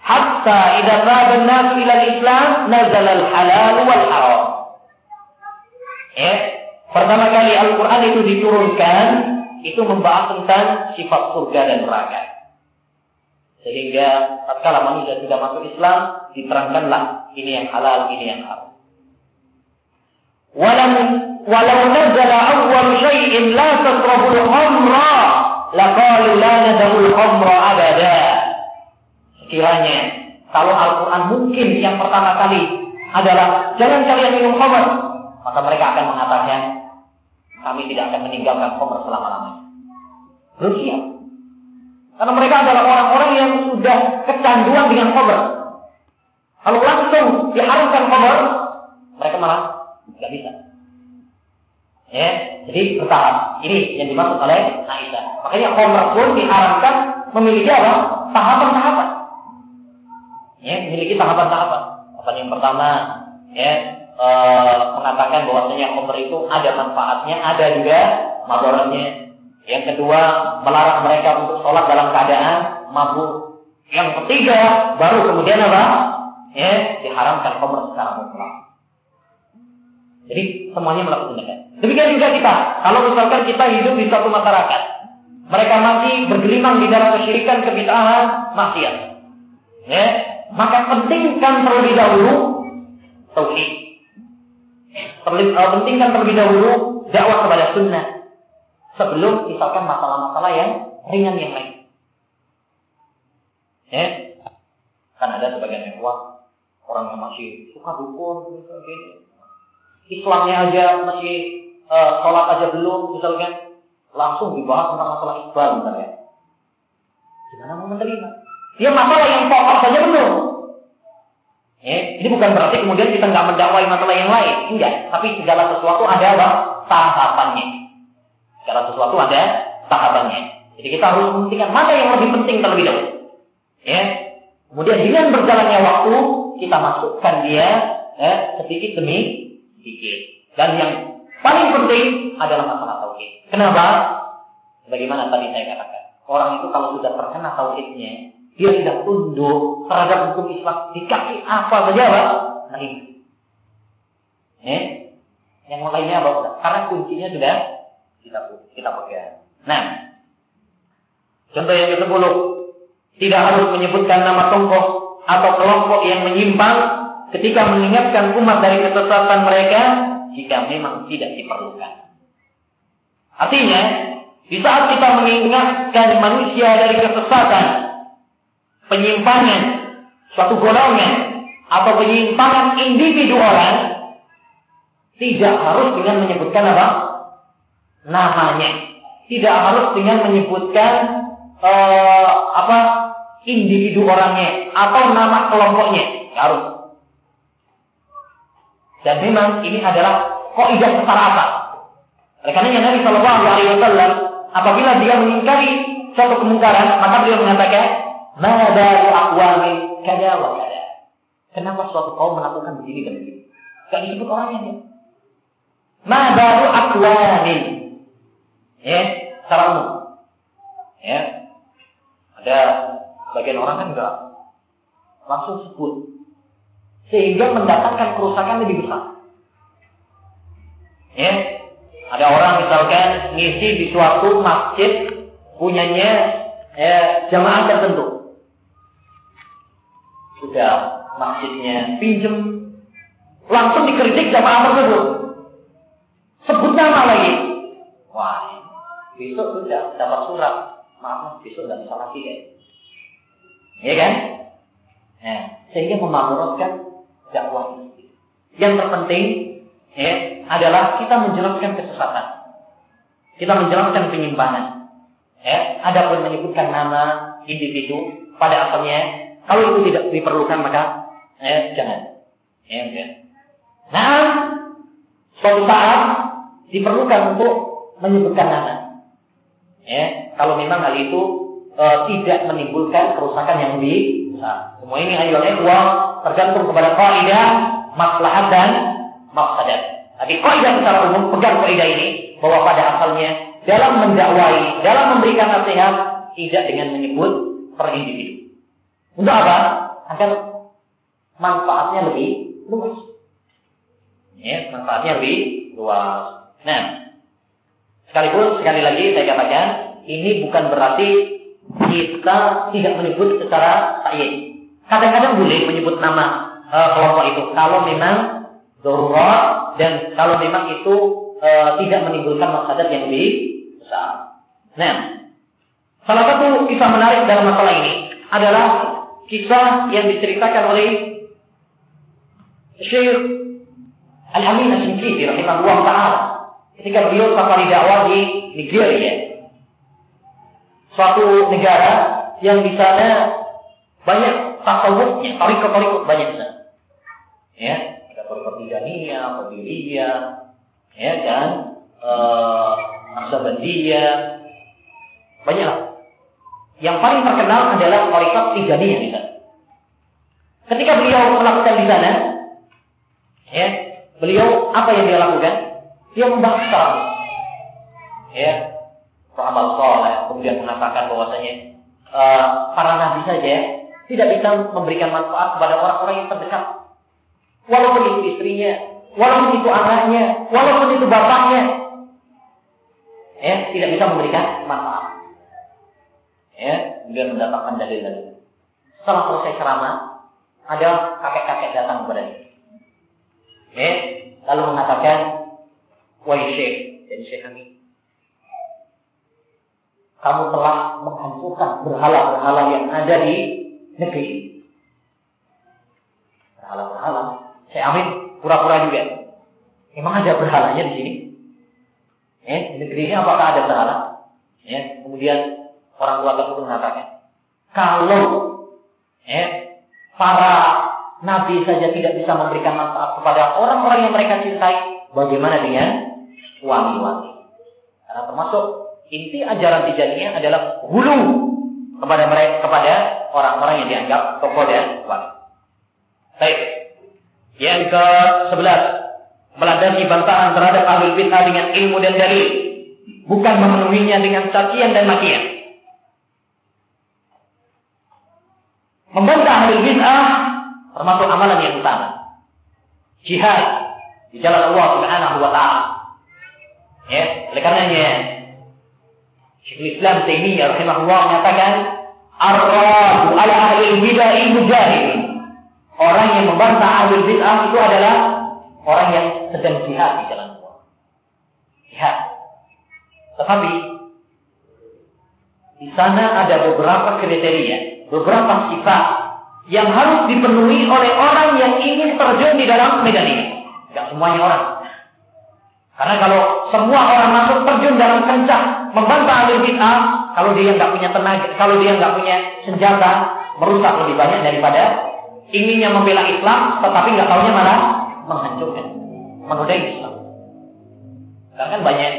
Hatta idza taba an-nas ila al-Islam nazala al-halal wal haram. Ya, pertama kali Al-Qur'an itu diturunkan itu membahas tentang sifat surga dan neraka. Sehingga tatkala manusia sudah masuk Islam, diterangkanlah ini yang halal, ini yang haram. Walau walau nazala awwal syai'in la tasrabul khamra laqalu la nadul khamra abada. Sekiranya kalau Al-Quran mungkin yang pertama kali adalah jangan kalian minum khamr, maka mereka akan mengatakan kami tidak akan meninggalkan khamr selama-lamanya. Siap. Karena mereka adalah orang-orang yang sudah kecanduan dengan khamr. Kalau langsung diharamkan khamr, mereka malah nggak bisa. Ya, jadi bertahap. Ini yang dimaksud oleh Aisyah. Makanya khamr pun diharamkan memiliki apa? Tahapan-tahapan. Ya, memiliki tahapan-tahapan. Tahapan yang pertama, ya, e, mengatakan bahwasanya khamr itu ada manfaatnya, ada juga madaratnya. Yang kedua, melarang mereka untuk sholat dalam keadaan mabuk. Yang ketiga, baru kemudian apa? Ya, diharamkan khamr secara mutlak. Jadi semuanya melakukan demikian. Demikian juga kita. Kalau misalkan kita hidup di suatu masyarakat, mereka masih bergelimang di dalam kesyirikan, kebid'ahan, maksiat. Ya, maka pentingkan terlebih dahulu tauhid. Uh, pentingkan terlebih dahulu dakwah kepada sunnah sebelum misalkan masalah-masalah yang ringan yang lain. Ya, kan ada sebagian ikhwah orang yang masih suka dukun, gitu, Islamnya aja masih uh, sholat aja belum, misalkan langsung dibahas tentang masalah iqbal misalnya. Gimana mau menerima? Dia masalah yang pokok saja belum. Eh, ini bukan berarti kemudian kita nggak mendakwai masalah yang lain, enggak. Tapi segala sesuatu ada apa? Tahapannya. Segala sesuatu ada tahapannya. Jadi kita harus mementingkan mana yang lebih penting terlebih dahulu. Ya. Kemudian dengan berjalannya waktu kita masukkan dia eh, sedikit demi sedikit. Dan yang paling penting adalah masalah tauhid. Kenapa? Bagaimana tadi saya katakan, orang itu kalau sudah terkena tauhidnya, dia tidak tunduk terhadap hukum Islam. Dikasih apa saja, Pak? Terima. Eh? Yang lainnya apa? Karena kuncinya sudah kita kita pegang. Nah, contoh yang ke-10 tidak harus menyebutkan nama tokoh atau kelompok yang menyimpang ketika mengingatkan umat dari kesesatan mereka jika memang tidak diperlukan. Artinya, di saat kita mengingatkan manusia dari kesesatan, penyimpangan suatu golongan atau penyimpangan individu orang, tidak harus dengan menyebutkan apa? Namanya. Tidak harus dengan menyebutkan uh, apa individu orangnya atau nama kelompoknya. harus. Dan memang ini adalah kaidah apa? Oleh karena Nabi Shallallahu Alaihi Wasallam apabila dia mengingkari suatu kemungkaran, maka beliau mengatakan Ma baru aqwamin kada wa. Kenapa suatu kaum melakukan begini dan begini? Gak disebut orangnya. Ya. Ma baru aqwamin. Ya, secara umum. Ya. Ada bagian orang kan enggak langsung sebut. Sehingga mendatangkan kerusakan lebih besar. Ya. Ada orang misalkan ngisi di suatu masjid punyanya ya, jamaah tertentu. Sudah masjidnya pinjem, langsung dikritik jamaah tersebut. Sebut nama lagi. Wah, besok sudah dapat surat. Maaf, besok tidak bisa lagi ya. Iya kan? Nah, sehingga memakmurkan dakwah ini. Yang terpenting ya, adalah kita menjelaskan kesesatan. Kita menjelaskan penyimpangan. Ya, ada pun menyebutkan nama individu pada asalnya, kalau itu tidak diperlukan maka ya, jangan. Ya, ya. Nah, suatu saat diperlukan untuk menyebutkan nama. Ya, kalau memang hal itu e, tidak menimbulkan kerusakan yang lebih besar. Semua ini ayo ikhwah tergantung kepada kaidah maslahat dan mafsadat. Tapi kaidah secara umum pegang kaidah ini bahwa pada asalnya dalam mendakwai, dalam memberikan nasihat tidak dengan menyebut per individu. Untuk apa? Agar manfaatnya lebih luas. Ya, manfaatnya lebih luas. Nah, sekalipun sekali lagi saya katakan ini bukan berarti kita tidak menyebut secara tayyid. Kadang-kadang boleh menyebut nama e, kelompok itu kalau memang darurat dan kalau memang itu e, tidak menimbulkan masalah yang lebih besar. Nah, salah satu kisah menarik dalam masalah ini adalah kisah yang diceritakan oleh Syekh Al-Amin Al-Shinkiti rahimahullah ta'ala ketika beliau safari dakwah di Nigeria. Suatu negara yang di sana banyak tasawufnya, tarik-tarik banyak sana. Ya, ada tarik Tijaniyah, ya kan, eh, Naksabandiyah, banyak. Yang paling terkenal adalah tarikat Tijaniyah di sana. Ketika beliau melakukan di sana, ya, beliau apa yang dia lakukan? Dia membakar, ya, amal soleh, kemudian mengatakan bahwasanya uh, para nabi saja tidak bisa memberikan manfaat kepada orang-orang yang terdekat. Walaupun itu istrinya, walaupun itu anaknya, walaupun itu bapaknya, ya tidak bisa memberikan manfaat. Ya, kemudian mendatangkan dalil-dalil. Setelah selesai ceramah, ada kakek-kakek datang kepada dia. Ya, lalu mengatakan, Wahai Syekh, dan Syekh kami, kamu telah menghancurkan berhala-berhala yang ada di negeri. Berhala-berhala. Saya amin, pura-pura juga. Emang ada berhalanya di sini? Eh, di negeri ini apakah ada berhala? Ya, kemudian orang tua tersebut mengatakan, kalau eh, para nabi saja tidak bisa memberikan manfaat kepada orang-orang yang mereka cintai, bagaimana dengan wangi-wangi? Karena termasuk inti ajaran tijaniyah adalah hulu kepada mereka kepada orang-orang yang dianggap tokoh dan wali. Baik. Yang ke sebelas meladani bantahan terhadap ahli bid'ah dengan ilmu dan dalil, bukan memenuhinya dengan cacian dan makian. Membantah ahli bid'ah termasuk amalan yang utama. Jihad di jalan Allah Subhanahu wa taala. Ya, oleh karenanya Syekhul Islam Taimiyah rahimahullah menyatakan ar-radu ala ahli bid'ah mujahid. Orang yang membantah ahli bid'ah itu adalah orang yang sedang jihad di jalan Allah. Jihad. Tetapi di sana ada beberapa kriteria, beberapa sifat yang harus dipenuhi oleh orang yang ingin terjun di dalam medan ini. Tidak semuanya orang. Karena kalau semua orang masuk terjun dalam kencang membantah ahli bid'ah, kalau dia nggak punya tenaga, kalau dia nggak punya senjata, merusak lebih banyak daripada inginnya membela Islam, tetapi nggak tahunya malah menghancurkan, menodai Islam. Karena kan banyak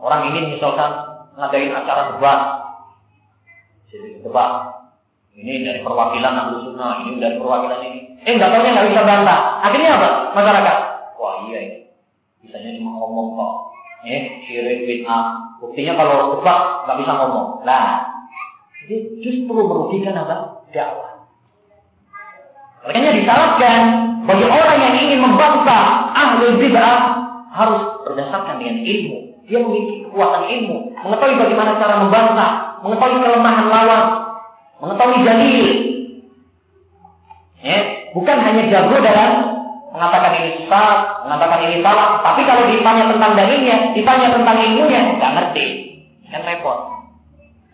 orang ingin misalkan ngadain acara debat, jadi debat, Ini dari perwakilan Ahlu Sunnah, ini dari perwakilan ini. Eh, nggak tahunya nggak bisa bantah. Akhirnya apa? Masyarakat. Wah iya ini. Bisanya cuma ngomong kok. Eh, syirik bid'ah. Buktinya kalau debat nggak bisa ngomong. Nah, ini justru merugikan apa? Dakwah. Makanya disalahkan bagi orang yang ingin membantah ahli bid'ah harus berdasarkan dengan ilmu. Dia memiliki kekuatan ilmu, mengetahui bagaimana cara membantah, mengetahui kelemahan lawan, mengetahui dalil. Ya, bukan hanya jago dalam mengatakan ini sesat, mengatakan ini salah, tapi kalau ditanya tentang dalilnya, ditanya tentang ilmunya, nggak ngerti, kan repot.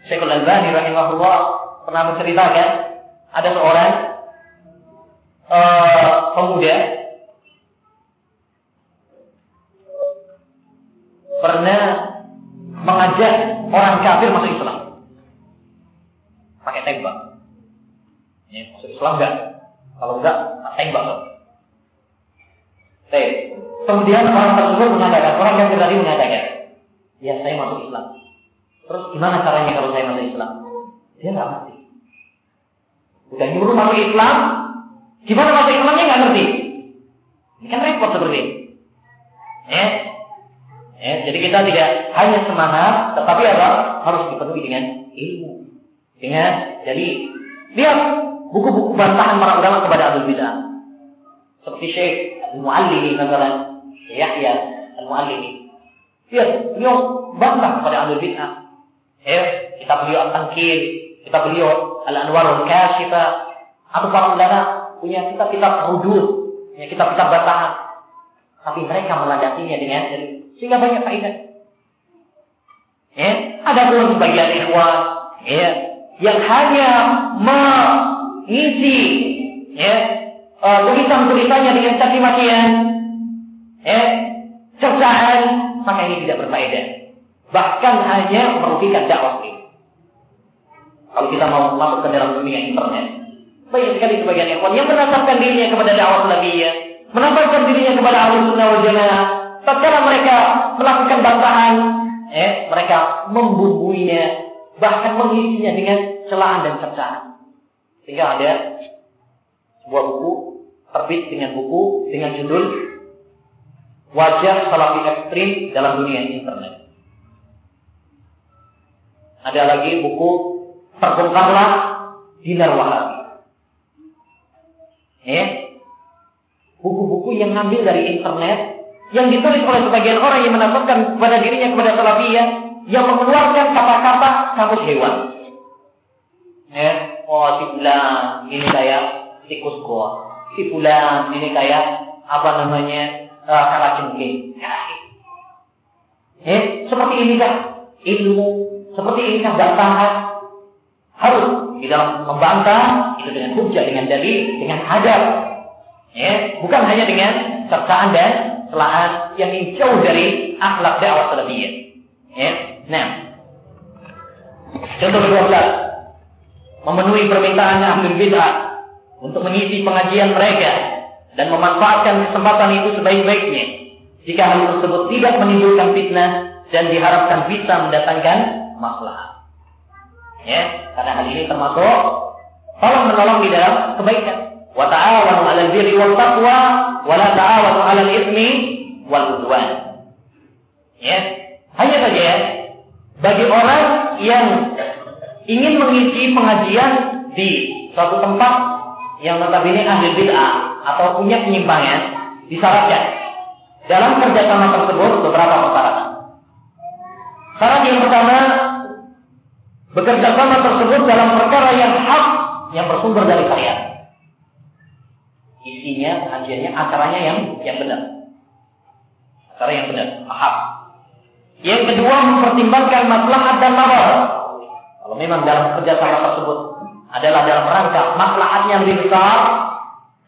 Syekhul Albani rahimahullah pernah menceritakan ada seorang uh, pemuda pernah mengajak orang kafir masuk Islam pakai tembak. Ya, masuk Islam enggak? Kalau enggak, tembak loh. Kemudian orang tersebut mengatakan, orang yang tadi mengatakan, ya saya masuk Islam. Terus gimana caranya kalau saya masuk Islam? Dia nggak ngerti. Udah nyuruh masuk Islam, gimana masuk Islamnya nggak ngerti? Ini kan repot seperti ini. Ya, ya, jadi kita tidak hanya semangat, tetapi apa? Harus dipenuhi dengan ilmu. Dengan jadi lihat buku-buku bantahan para ulama kepada Abu Bidah. Seperti Syekh Al-Muallimi misalnya Yahya Al-Muallimi. Lihat, beliau bantah kepada Abu Bidah. Ya, kita beliau At-Tankir, kita beliau Al-Anwarul Kashifa, atau para ulama punya kita kitab hudud, punya kitab-kitab bantahan. Tapi mereka melandasinya dengan sehingga banyak faedah. Ya, ada pun sebagian ikhwan ya, yang hanya mengisi ya, uh, tulisan-tulisannya dengan caci makian, ya, cercaan, maka ini tidak berfaedah bahkan hanya merugikan dakwah ini. Kalau kita mau masuk ke dalam dunia internet, banyak sekali sebagian ikhwan yang menasabkan dirinya kepada dakwah salafiyah, menasabkan dirinya kepada ahli sunnah wal jamaah. Tatkala mereka melakukan bantahan, eh, mereka membumbuinya, bahkan mengisinya dengan celaan dan cercaan. Sehingga ada sebuah buku terbit dengan buku dengan judul Wajah Salafi Ekstrim dalam Dunia Internet. Ada lagi buku Terbongkarlah Dinar Wahabi. Ya. Buku-buku yang ngambil dari internet yang ditulis oleh sebagian orang yang menasabkan kepada dirinya kepada salafiyah yang mengeluarkan kata-kata kamus hewan. Ya, oh si ini kayak tikus gua. Si fulan ini kayak apa namanya? Uh, kalajengking. Ya, seperti ini kan ilmu seperti ini kan bantahan harus di dalam membantah itu dengan hujah, dengan dalil, dengan adab. Ya, bukan hanya dengan cercaan dan celaan yang jauh dari akhlak dakwah salafiyah. Ya. Nah, contoh kedua belas memenuhi permintaan ahli bid'ah untuk mengisi pengajian mereka dan memanfaatkan kesempatan itu sebaik-baiknya jika hal tersebut tidak menimbulkan fitnah dan diharapkan bisa mendatangkan maslahat. Ya, karena hal ini termasuk tolong menolong di dalam kebaikan. Wa ta'awanu 'alal birri wal taqwa wa la ta'awanu 'alal itsmi wal udwan. Ya, hanya saja ya, bagi orang yang ingin mengisi pengajian di suatu tempat yang notabene ahli bid'ah atau punya penyimpangan disyaratkan dalam kerjasama tersebut beberapa persyaratan. Syarat yang pertama bekerja sama tersebut dalam perkara yang hak yang bersumber dari syariat. Isinya, pengajiannya, acaranya yang yang benar. Acara yang benar, hak. Yang kedua mempertimbangkan maslahat dan maslahat. Kalau memang dalam kerjasama tersebut adalah dalam rangka maslahatnya lebih besar,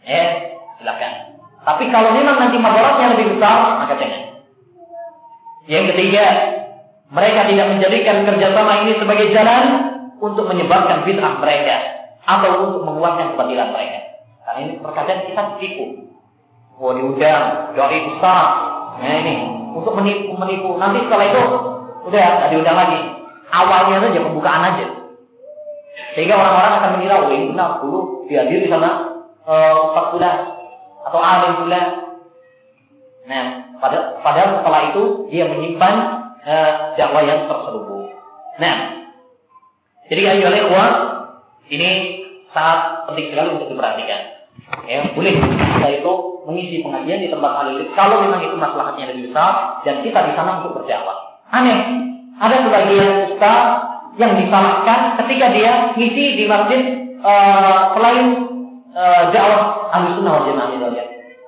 eh silakan. Tapi kalau memang nanti masalahnya lebih besar, maka jangan. Yang ketiga, mereka tidak menjadikan kerjasama ini sebagai jalan untuk menyebarkan bid'ah mereka atau untuk menguatkan kebatilan mereka. Karena ini terkadang kita tipu. Oh diundang, doi ustaz. Nah ini untuk menipu, menipu. Nanti setelah itu udah tidak diundang lagi. Awalnya saja pembukaan aja. Sehingga orang-orang akan mengira, oh ini benar, dulu dihadiri sama uh, Ustaz pula atau alim pula. Nah, pada, padahal setelah itu dia menyimpan uh, dakwah yang terselubung. Nah, jadi ayo ikhwan, ini sangat penting sekali untuk diperhatikan. Ya, boleh kita itu mengisi pengajian di tempat alim kalau memang itu masalahnya lebih besar dan kita di sana untuk berdakwah. Aneh, ada sebagian ustaz yang disalahkan ketika dia ngisi di masjid uh, selain uh, dakwah ahli sunnah wal jamaah misalnya.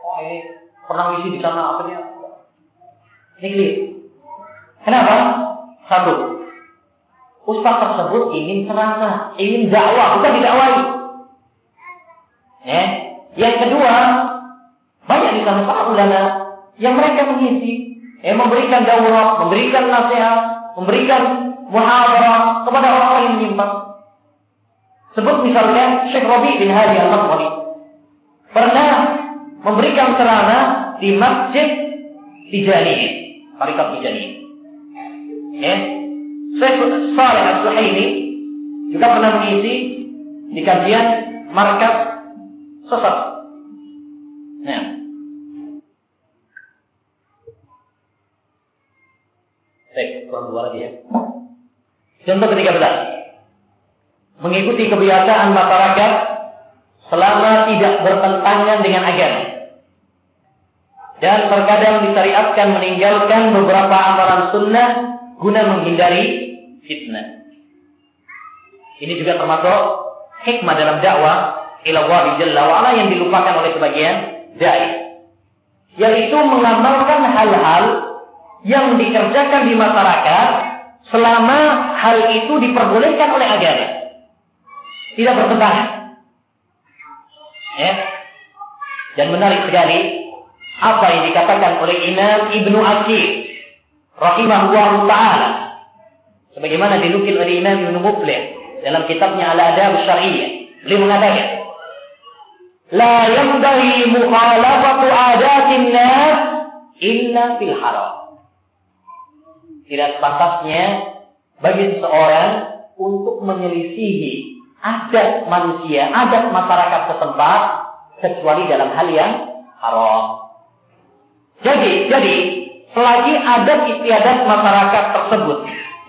Oh ini pernah ngisi di sana apa dia? Ini Kenapa? Satu, ustaz tersebut ingin ceramah, ingin dakwah, bukan didakwai. Ya. Yang kedua, banyak di sana para ulama yang mereka mengisi, yang memberikan dakwah, memberikan nasihat, memberikan muhawarah kepada orang-orang yang menyimpang. Sebut misalnya Syekh Rabi bin Hadi al-Madkhali pernah memberikan ceramah di masjid Tijani, Tarikat Tijani. Ya. Syekh Saleh Al-Suhaimi juga pernah mengisi di kajian markas sesat. Nah. Baik, kurang dua lagi ya. Contoh ketiga belas. Mengikuti kebiasaan masyarakat selama tidak bertentangan dengan agama. Dan terkadang disyariatkan meninggalkan beberapa amalan sunnah guna menghindari fitnah. Ini juga termasuk hikmah dalam dakwah ila Allah jalla wa ala yang dilupakan oleh sebagian dai. Yaitu mengamalkan hal-hal yang dikerjakan di masyarakat selama hal itu diperbolehkan oleh agama. Tidak bertentangan. Ya. Dan menarik sekali apa yang dikatakan oleh Imam Ibnu Aqil rahimahullah taala sebagaimana dinukil oleh Imam Ibnu Muflih dalam kitabnya Al-Adab Syar'iyyah. Beliau mengatakan, "La yanbaghi mukhalafatu adatin nas illa fil haram." Tidak pantasnya bagi seseorang untuk menyelisihi adat manusia, adat masyarakat setempat kecuali dalam hal yang haram. Jadi, jadi selagi adat istiadat masyarakat tersebut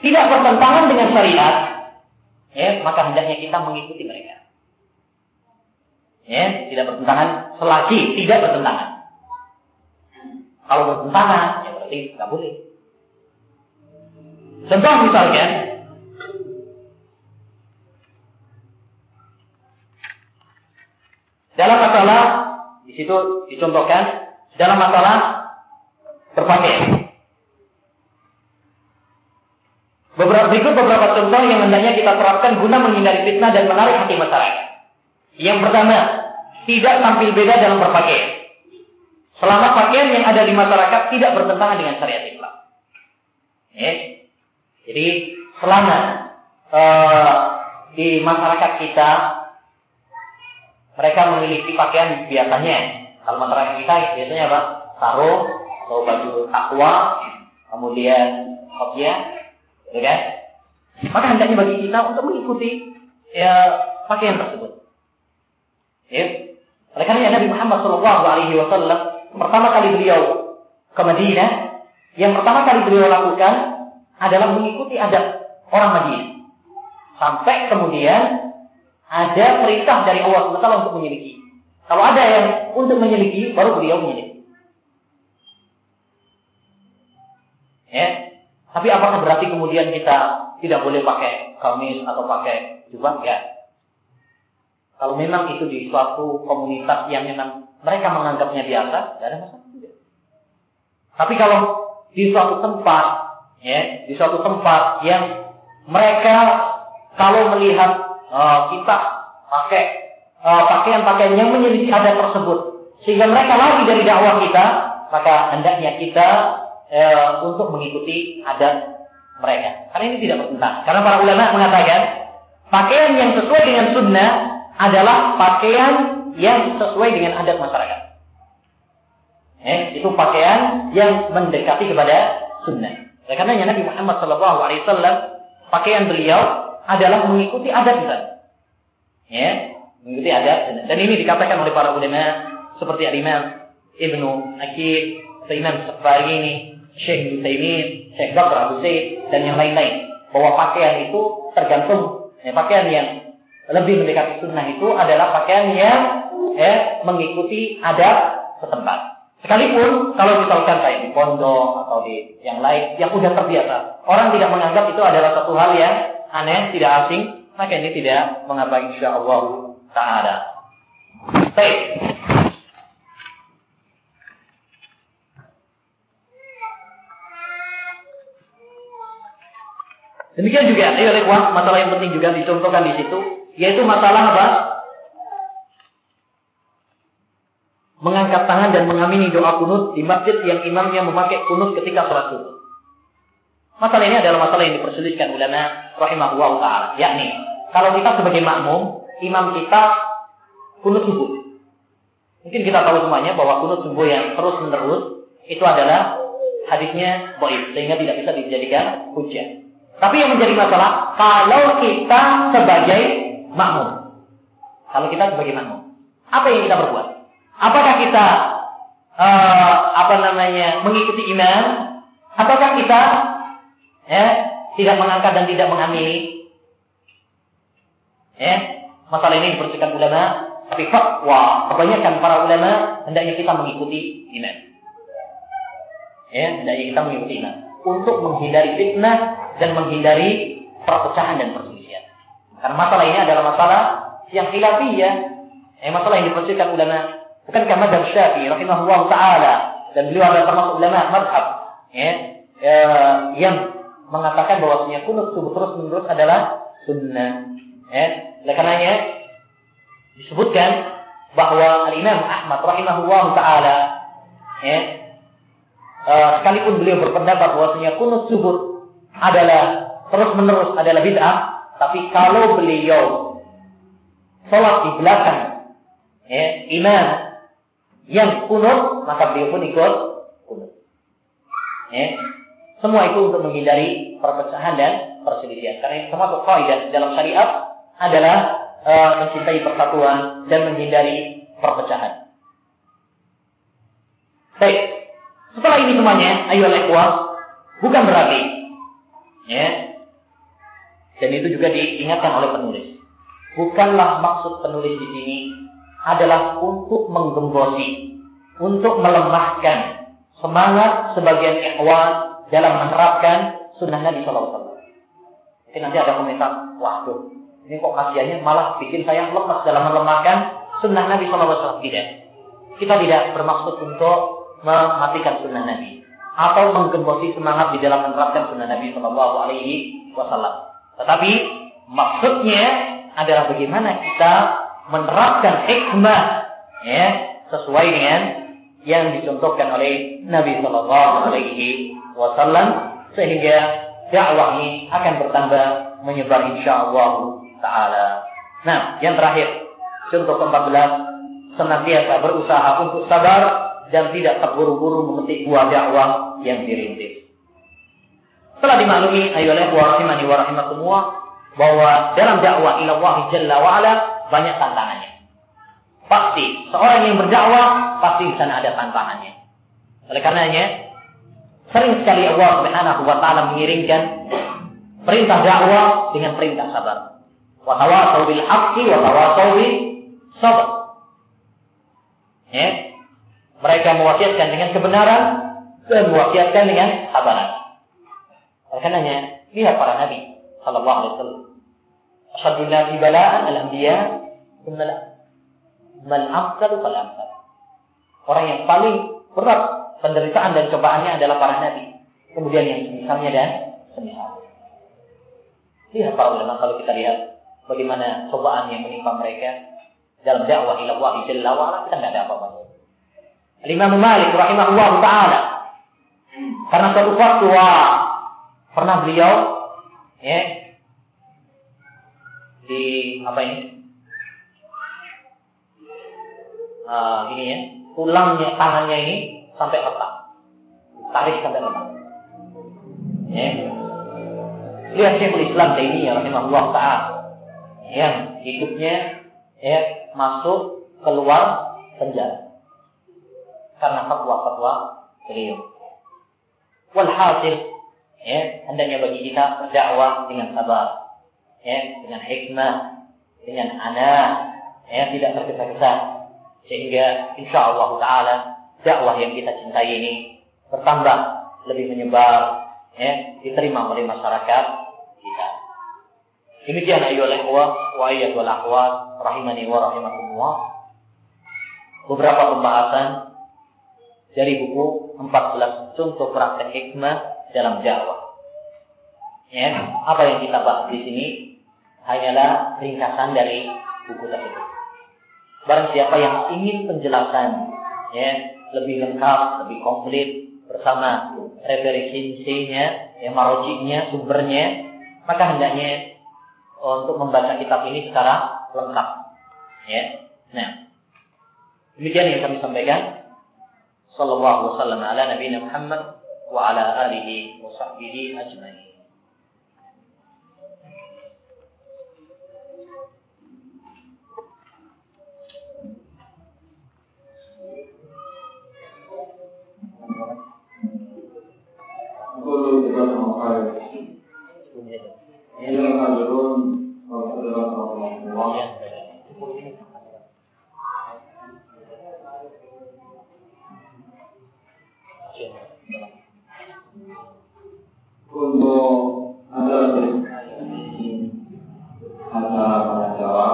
tidak bertentangan dengan syariat, ya, maka hendaknya kita mengikuti mereka. Ya, tidak bertentangan selagi tidak bertentangan. Kalau bertentangan, ya berarti nggak boleh. Contoh misalnya, dalam masalah di situ dicontohkan dalam masalah berpakaian. Beberapa, berikut beberapa contoh yang hendaknya kita terapkan guna menghindari fitnah dan menarik hati masyarakat. Yang pertama, tidak tampil beda dalam berpakaian. Selama pakaian yang ada di masyarakat tidak bertentangan dengan syariat Islam. Ya. Jadi selama uh, di masyarakat kita mereka memiliki pakaian biasanya. Kalau masyarakat kita biasanya apa? Sarung atau baju takwa kemudian kopiah ya kan? Maka hendaknya bagi kita untuk mengikuti ya pakaian tersebut. Ya. Oleh karena Nabi Muhammad Shallallahu Alaihi Wasallam pertama kali beliau ke Madinah yang pertama kali beliau lakukan adalah mengikuti adat orang Madinah. Sampai kemudian ada perintah dari Allah SWT untuk menyelidiki. Kalau ada yang untuk menyelidiki, baru beliau menyelidiki. Ya. Tapi apakah berarti kemudian kita tidak boleh pakai kamis atau pakai jubah? Ya. Kalau memang itu di suatu komunitas yang memang mereka menganggapnya biasa, tidak ada masalah. Tapi kalau di suatu tempat ya di suatu tempat yang mereka kalau melihat uh, kita pakai uh, pakaian-pakaian yang menyelisih adat tersebut. Sehingga mereka lari dari dakwah kita maka hendaknya kita uh, untuk mengikuti adat mereka. Karena ini tidak bertentangan karena para ulama mengatakan pakaian yang sesuai dengan sunnah adalah pakaian yang sesuai dengan adat masyarakat. Eh, itu pakaian yang mendekati kepada sunnah oleh karenanya Nabi Muhammad Shallallahu Alaihi Wasallam pakaian beliau adalah mengikuti adat kita. Ya, mengikuti adat. Dan ini dikatakan oleh para ulama seperti Al-Imam Ibnu Akir, Imam ini, Syekh Nusaimin, Syekh Bakr Abu Zaid, dan yang lain-lain. Bahwa pakaian itu tergantung, ya, pakaian yang lebih mendekati sunnah itu adalah pakaian yang ya, mengikuti adat setempat. Sekalipun kalau misalkan kayak di pondok atau di yang lain yang sudah terbiasa, orang tidak menganggap itu adalah satu hal yang aneh, tidak asing, maka ini tidak mengapa insya Allah taala. Baik. Demikian juga, ayo lewat masalah yang penting juga dicontohkan di situ, yaitu masalah apa? Mengangkat tangan dan mengamini doa kunut di masjid yang imamnya memakai kunut ketika sholat subuh. Masalah ini adalah masalah yang diperselisihkan ulama rahimahullah taala, yakni kalau kita sebagai makmum, imam kita kunut subuh. Mungkin kita tahu semuanya bahwa kunut subuh yang terus menerus itu adalah hadisnya baik sehingga tidak bisa dijadikan hujah. Tapi yang menjadi masalah kalau kita sebagai makmum, kalau kita sebagai makmum, apa yang kita berbuat? Apakah kita uh, apa namanya mengikuti imam? Apakah kita ya tidak mengangkat dan tidak mengamini? Ya, masalah ini dipercayai ulama, tapi fatwa kebanyakan para ulama hendaknya kita mengikuti imam. Ya, hendaknya kita mengikuti imam untuk menghindari fitnah dan menghindari perpecahan dan perselisihan. Karena masalah ini adalah masalah yang khilafiyah. Eh, masalah yang dipercayai ulama Bukankah madhab Syafi'i rahimahullah taala dan beliau adalah termasuk ulama madhab ya, ya, yang mengatakan bahwasanya kunut subuh terus menerus adalah sunnah. Ya. Oleh karenanya disebutkan bahwa Al Imam Ahmad rahimahullah taala ya, uh, sekalipun beliau berpendapat bahwasanya kunut subuh adalah terus menerus adalah bid'ah, tapi kalau beliau sholat di belakang ya, imam yang kunut, maka beliau pun ikut kunut. Ya. Semua itu untuk menghindari perpecahan dan perselisihan. Karena termasuk kaidah dalam syariat adalah e, mencintai persatuan dan menghindari perpecahan. Baik. Setelah ini semuanya, ayo ikhwah, bukan berarti ya. Dan itu juga diingatkan oleh penulis. Bukanlah maksud penulis di sini adalah untuk menggembosi, untuk melemahkan semangat sebagian ikhwan dalam menerapkan sunnah Nabi SAW. Mungkin nanti ada komentar, waduh, ini kok kasihannya malah bikin saya lemas dalam melemahkan sunnah Nabi SAW. Tidak. Kita tidak bermaksud untuk mematikan sunnah Nabi atau menggembosi semangat di dalam menerapkan sunnah Nabi Shallallahu Alaihi Wasallam. Tetapi maksudnya adalah bagaimana kita menerapkan hikmah ya sesuai dengan yang dicontohkan oleh Nabi Shallallahu Alaihi Wasallam sehingga dakwah ini akan bertambah menyebar insya Allah Taala. Nah, yang terakhir contoh ke-14 senantiasa berusaha untuk sabar dan tidak terburu-buru memetik buah dakwah yang dirintis. Setelah dimaklumi ayolah wa rahimani wa rahimakumullah bahwa dalam dakwah ila Allah Jalla wa ala banyak tantangannya. Pasti seorang yang berdakwah pasti di sana ada tantangannya. Oleh karenanya sering sekali Allah Subhanahu wa taala mengiringkan perintah dakwah dengan perintah sabar. Wa tawasau bil haqqi wa tawasau sabr. Ya. Mereka mewasiatkan dengan kebenaran dan mewasiatkan dengan sabaran. Oleh karenanya, lihat para nabi sallallahu alaihi wasallam. Asyadun nabi bala'an al-anbiya Mal fal amsal. Orang yang paling berat penderitaan dan cobaannya adalah para nabi. Kemudian yang semisalnya dan semisal. Lihat para ulama kalau kita lihat bagaimana cobaan yang menimpa mereka dalam dakwah ila Allah jalla wa kita nggak ada apa-apa. Imam Malik rahimahullah taala karena suatu waktu pernah beliau ya di apa ini uh, ini ya, tulangnya tangannya ini sampai retak. Tarik sampai retak. Ya. Lihat Syekhul Islam ya rahimahullah taala yang hidupnya ya masuk keluar penjara karena fatwa-fatwa beliau. Walhasil ya hendaknya bagi kita berdakwah dengan sabar, ya dengan hikmah, dengan anak, ya tidak tergesa-gesa sehingga insya Allah taala dakwah yang kita cintai ini bertambah lebih menyebar ya diterima oleh masyarakat kita. Demikian ayyuhal ikhwah wa ayyuhal akhwat rahimani wa rahimakumullah. Beberapa pembahasan dari buku 14 contoh praktek hikmah dalam dakwah. Ya, apa yang kita bahas di sini hanyalah ringkasan dari buku tersebut. Barang siapa yang ingin penjelasan ya lebih lengkap, lebih komplit bersama referensinya, ya marojiknya, sumbernya, maka hendaknya untuk membaca kitab ini secara lengkap. Ya. Nah, demikian yang kami sampaikan. Sallallahu wasallam ala Nabi Muhammad wa ala alihi wa sahbihi ajma'in. كل ذكر وخير إلى الأجرون وفضلات الله Untuk ada acara pengacara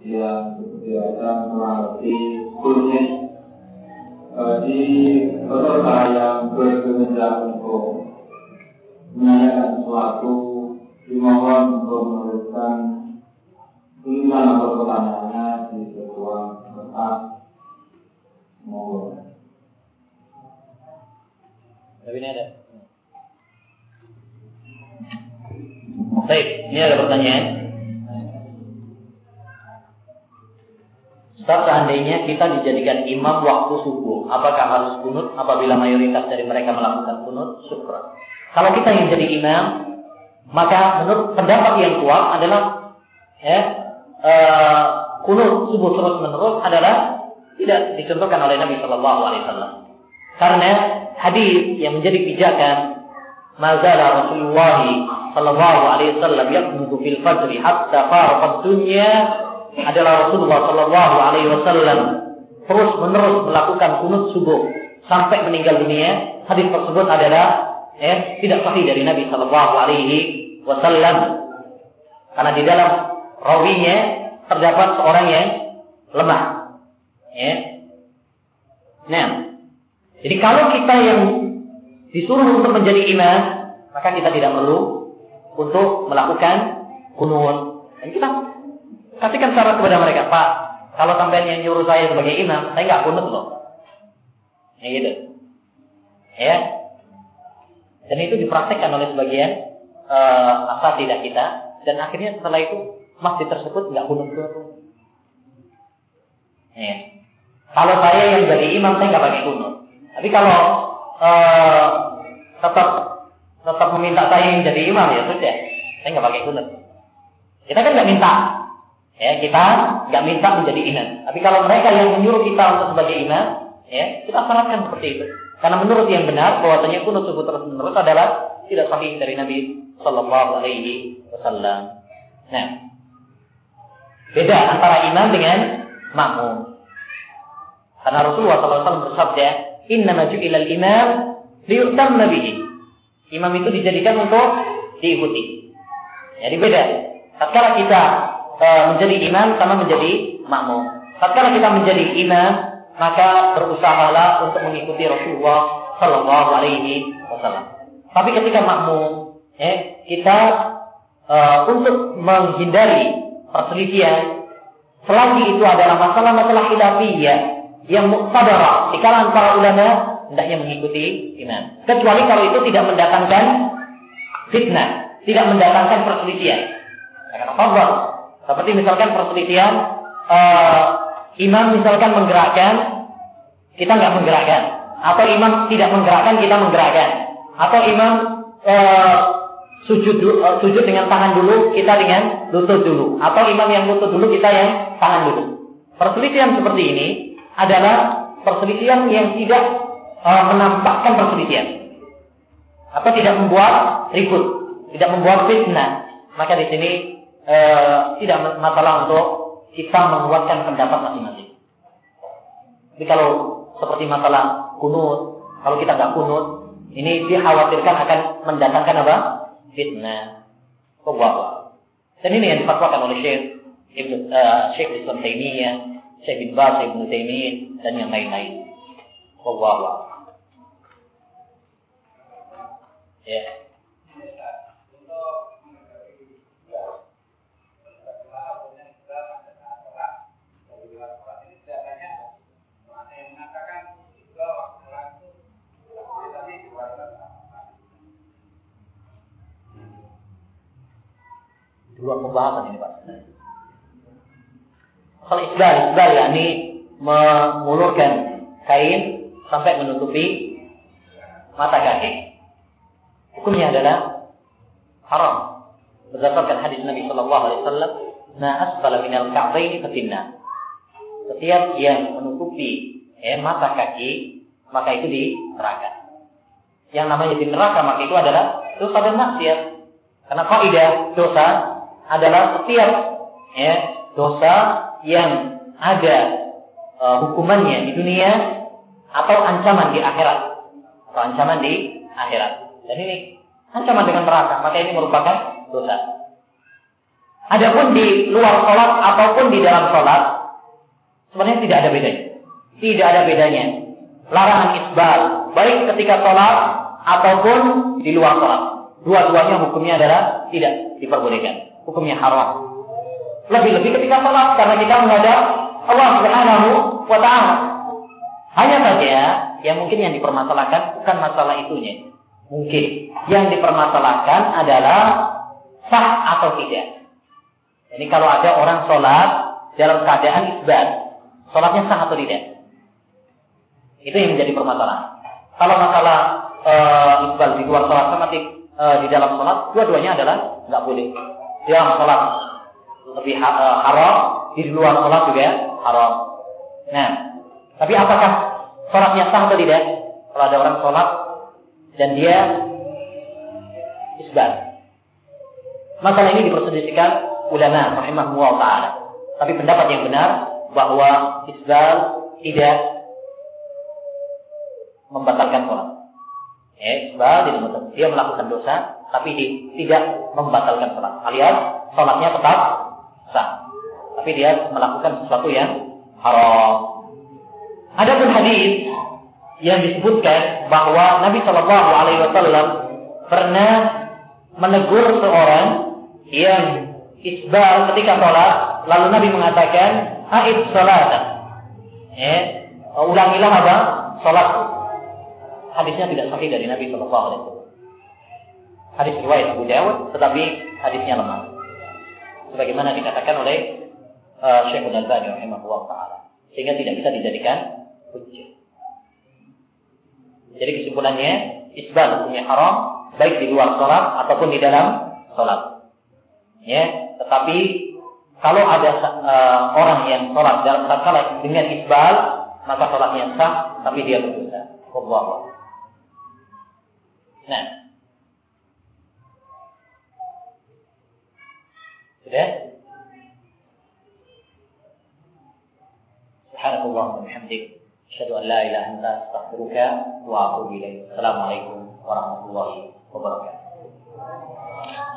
yang biasa melatih kulit bagi peserta yang berkehendak untuk menanyakan sesuatu dimohon untuk menuliskan tulisan atau pertanyaannya di sebuah kertas mohon. Tapi ini ada. Baik, ini ada pertanyaan. Ustaz, seandainya kita dijadikan imam waktu subuh, apakah harus kunut apabila mayoritas dari mereka melakukan kunut? Syukur. Kalau kita yang jadi imam, maka menurut pendapat yang kuat adalah ya, uh, kunut subuh terus menerus adalah tidak dicontohkan oleh Nabi Shallallahu Alaihi Wasallam. Karena hadis yang menjadi pijakan Mazala Rasulullah Sallallahu Alaihi Wasallam fil fajri hatta farqat dunya adalah Rasulullah Sallallahu Alaihi Wasallam terus menerus melakukan kunut subuh sampai meninggal dunia. Hadis tersebut adalah eh, tidak sahih dari Nabi Sallallahu Alaihi Wasallam karena di dalam rawinya terdapat seorang yang lemah. Ya. Nah, jadi kalau kita yang disuruh untuk menjadi imam, maka kita tidak perlu untuk melakukan kunut. Dan kita kasihkan syarat kepada mereka, Pak, kalau sampai yang nyuruh saya sebagai imam, saya nggak kunut loh. Ya gitu. Ya. Dan itu dipraktekkan oleh sebagian uh, asal tidak kita. Dan akhirnya setelah itu masjid tersebut nggak kunut kunut. Ya. Kalau saya yang jadi imam, saya nggak pakai kunut. Tapi kalau uh, tetap tetap meminta saya yang jadi imam ya sudah, saya nggak pakai kunut. Kita kan nggak minta, Ya, kita nggak minta menjadi imam. Tapi kalau mereka yang menyuruh kita untuk sebagai imam, ya, kita syaratkan seperti itu. Karena menurut yang benar bahwasanya kunut subuh terus menerus adalah tidak sahih dari Nabi Shallallahu Alaihi Wasallam. Nah, beda antara imam dengan makmum. Karena Rasulullah SAW bersabda, Inna maju ilal imam liutam nabihi. Imam itu dijadikan untuk diikuti. Jadi beda. Tatkala kita e, menjadi imam sama menjadi makmum. Tatkala kita menjadi imam, maka berusahalah untuk mengikuti Rasulullah Shallallahu Alaihi Wasallam. Tapi ketika makmum, eh, kita e, untuk menghindari perselisihan, selagi itu adalah masalah-masalah khilafiyah yang muqtadarah di kalangan para ulama hendaknya mengikuti imam. Kecuali kalau itu tidak mendatangkan fitnah, tidak mendatangkan perselisihan. Karena seperti misalkan perselisihan uh, imam misalkan menggerakkan, kita nggak menggerakkan, atau imam tidak menggerakkan, kita menggerakkan, atau imam uh, sujud uh, sujud dengan tangan dulu, kita dengan lutut dulu, atau imam yang lutut dulu, kita yang tangan dulu. Perselisihan seperti ini adalah perselisihan yang tidak uh, menampakkan perselisihan atau tidak membuat ribut, tidak membuat fitnah. Maka di sini uh, tidak masalah untuk kita menguatkan pendapat masing-masing. Jadi kalau seperti masalah kunut, kalau kita nggak kunut, ini dikhawatirkan akan mendatangkan apa? fitnah, pembawa. Dan ini yang difatwakan oleh Syekh Ibn, uh, Syekh Islam Taimiyah, Syekh bin Baz, Ibn Taimiyah, dan yang lain-lain. Pembawa. Ya. Dua pembahasan ini Pak. Kalau isbal, isbal yakni mengulurkan kain sampai menutupi mata kaki. Hukumnya adalah haram. Berdasarkan hadis Nabi Shallallahu Alaihi Wasallam, "Na asfala minal ka'baini fatinna." Setiap yang menutupi eh, mata kaki, maka itu di neraka. Yang namanya di neraka maka itu adalah dosa dan maksiat. Karena kaidah dosa adalah setiap ya, dosa yang ada uh, hukumannya di dunia atau ancaman di akhirat atau ancaman di akhirat. Dan ini ancaman dengan neraka, maka ini merupakan dosa. Adapun di luar sholat ataupun di dalam sholat, sebenarnya tidak ada bedanya. Tidak ada bedanya. Larangan isbal, baik ketika sholat ataupun di luar sholat. Dua-duanya hukumnya adalah tidak diperbolehkan hukumnya haram. Lebih-lebih ketika sholat karena kita menghadap Allah Subhanahu wa taala. Hanya saja yang mungkin yang dipermasalahkan bukan masalah itunya. Mungkin yang dipermasalahkan adalah sah atau tidak. Ini kalau ada orang sholat dalam keadaan isbat, sholatnya sah atau tidak? Itu yang menjadi permasalahan. Kalau masalah e, isbal di luar sholat sama di, e, di dalam sholat, dua-duanya adalah nggak boleh dalam sholat lebih eh, haram, di luar sholat juga haram. Nah, tapi apakah sholatnya sah atau tidak? Kalau ada orang sholat dan dia isbat. Masalah ini diperselisihkan ulama rahimahullah taala. Tapi pendapat yang benar bahwa isbal tidak membatalkan sholat. Ya, isbal tidak membatalkan. Dia melakukan dosa, tapi tidak membatalkan sholat. Alias sholatnya tetap sah. Tapi dia melakukan sesuatu yang haram. Adapun hadis yang disebutkan bahwa Nabi Shallallahu Alaihi Wasallam pernah menegur seorang yang isbal ketika sholat, lalu Nabi mengatakan, "Aid sholat." Eh, ulangilah apa? Sholat. Hadisnya tidak sahih dari Nabi Shallallahu Alaihi Wasallam. Hadis riwayat Abu Dawud, tetapi hadisnya lemah. Sebagaimana dikatakan oleh uh, Syekh Al-Albani rahimahullah taala. Sehingga tidak bisa dijadikan hujjah. Jadi kesimpulannya, isbal hukumnya haram baik di luar sholat ataupun di dalam sholat. Ya, tetapi kalau ada uh, orang yang sholat dalam sholat dengan isbal, maka sholatnya sah, tapi dia berdosa. Allah. Nah. Sudah? Subhanallah, wa bihamdik. Asyhadu an la ilaha illa anta astaghfiruka wa atubu ilaik. Assalamualaikum warahmatullahi wabarakatuh.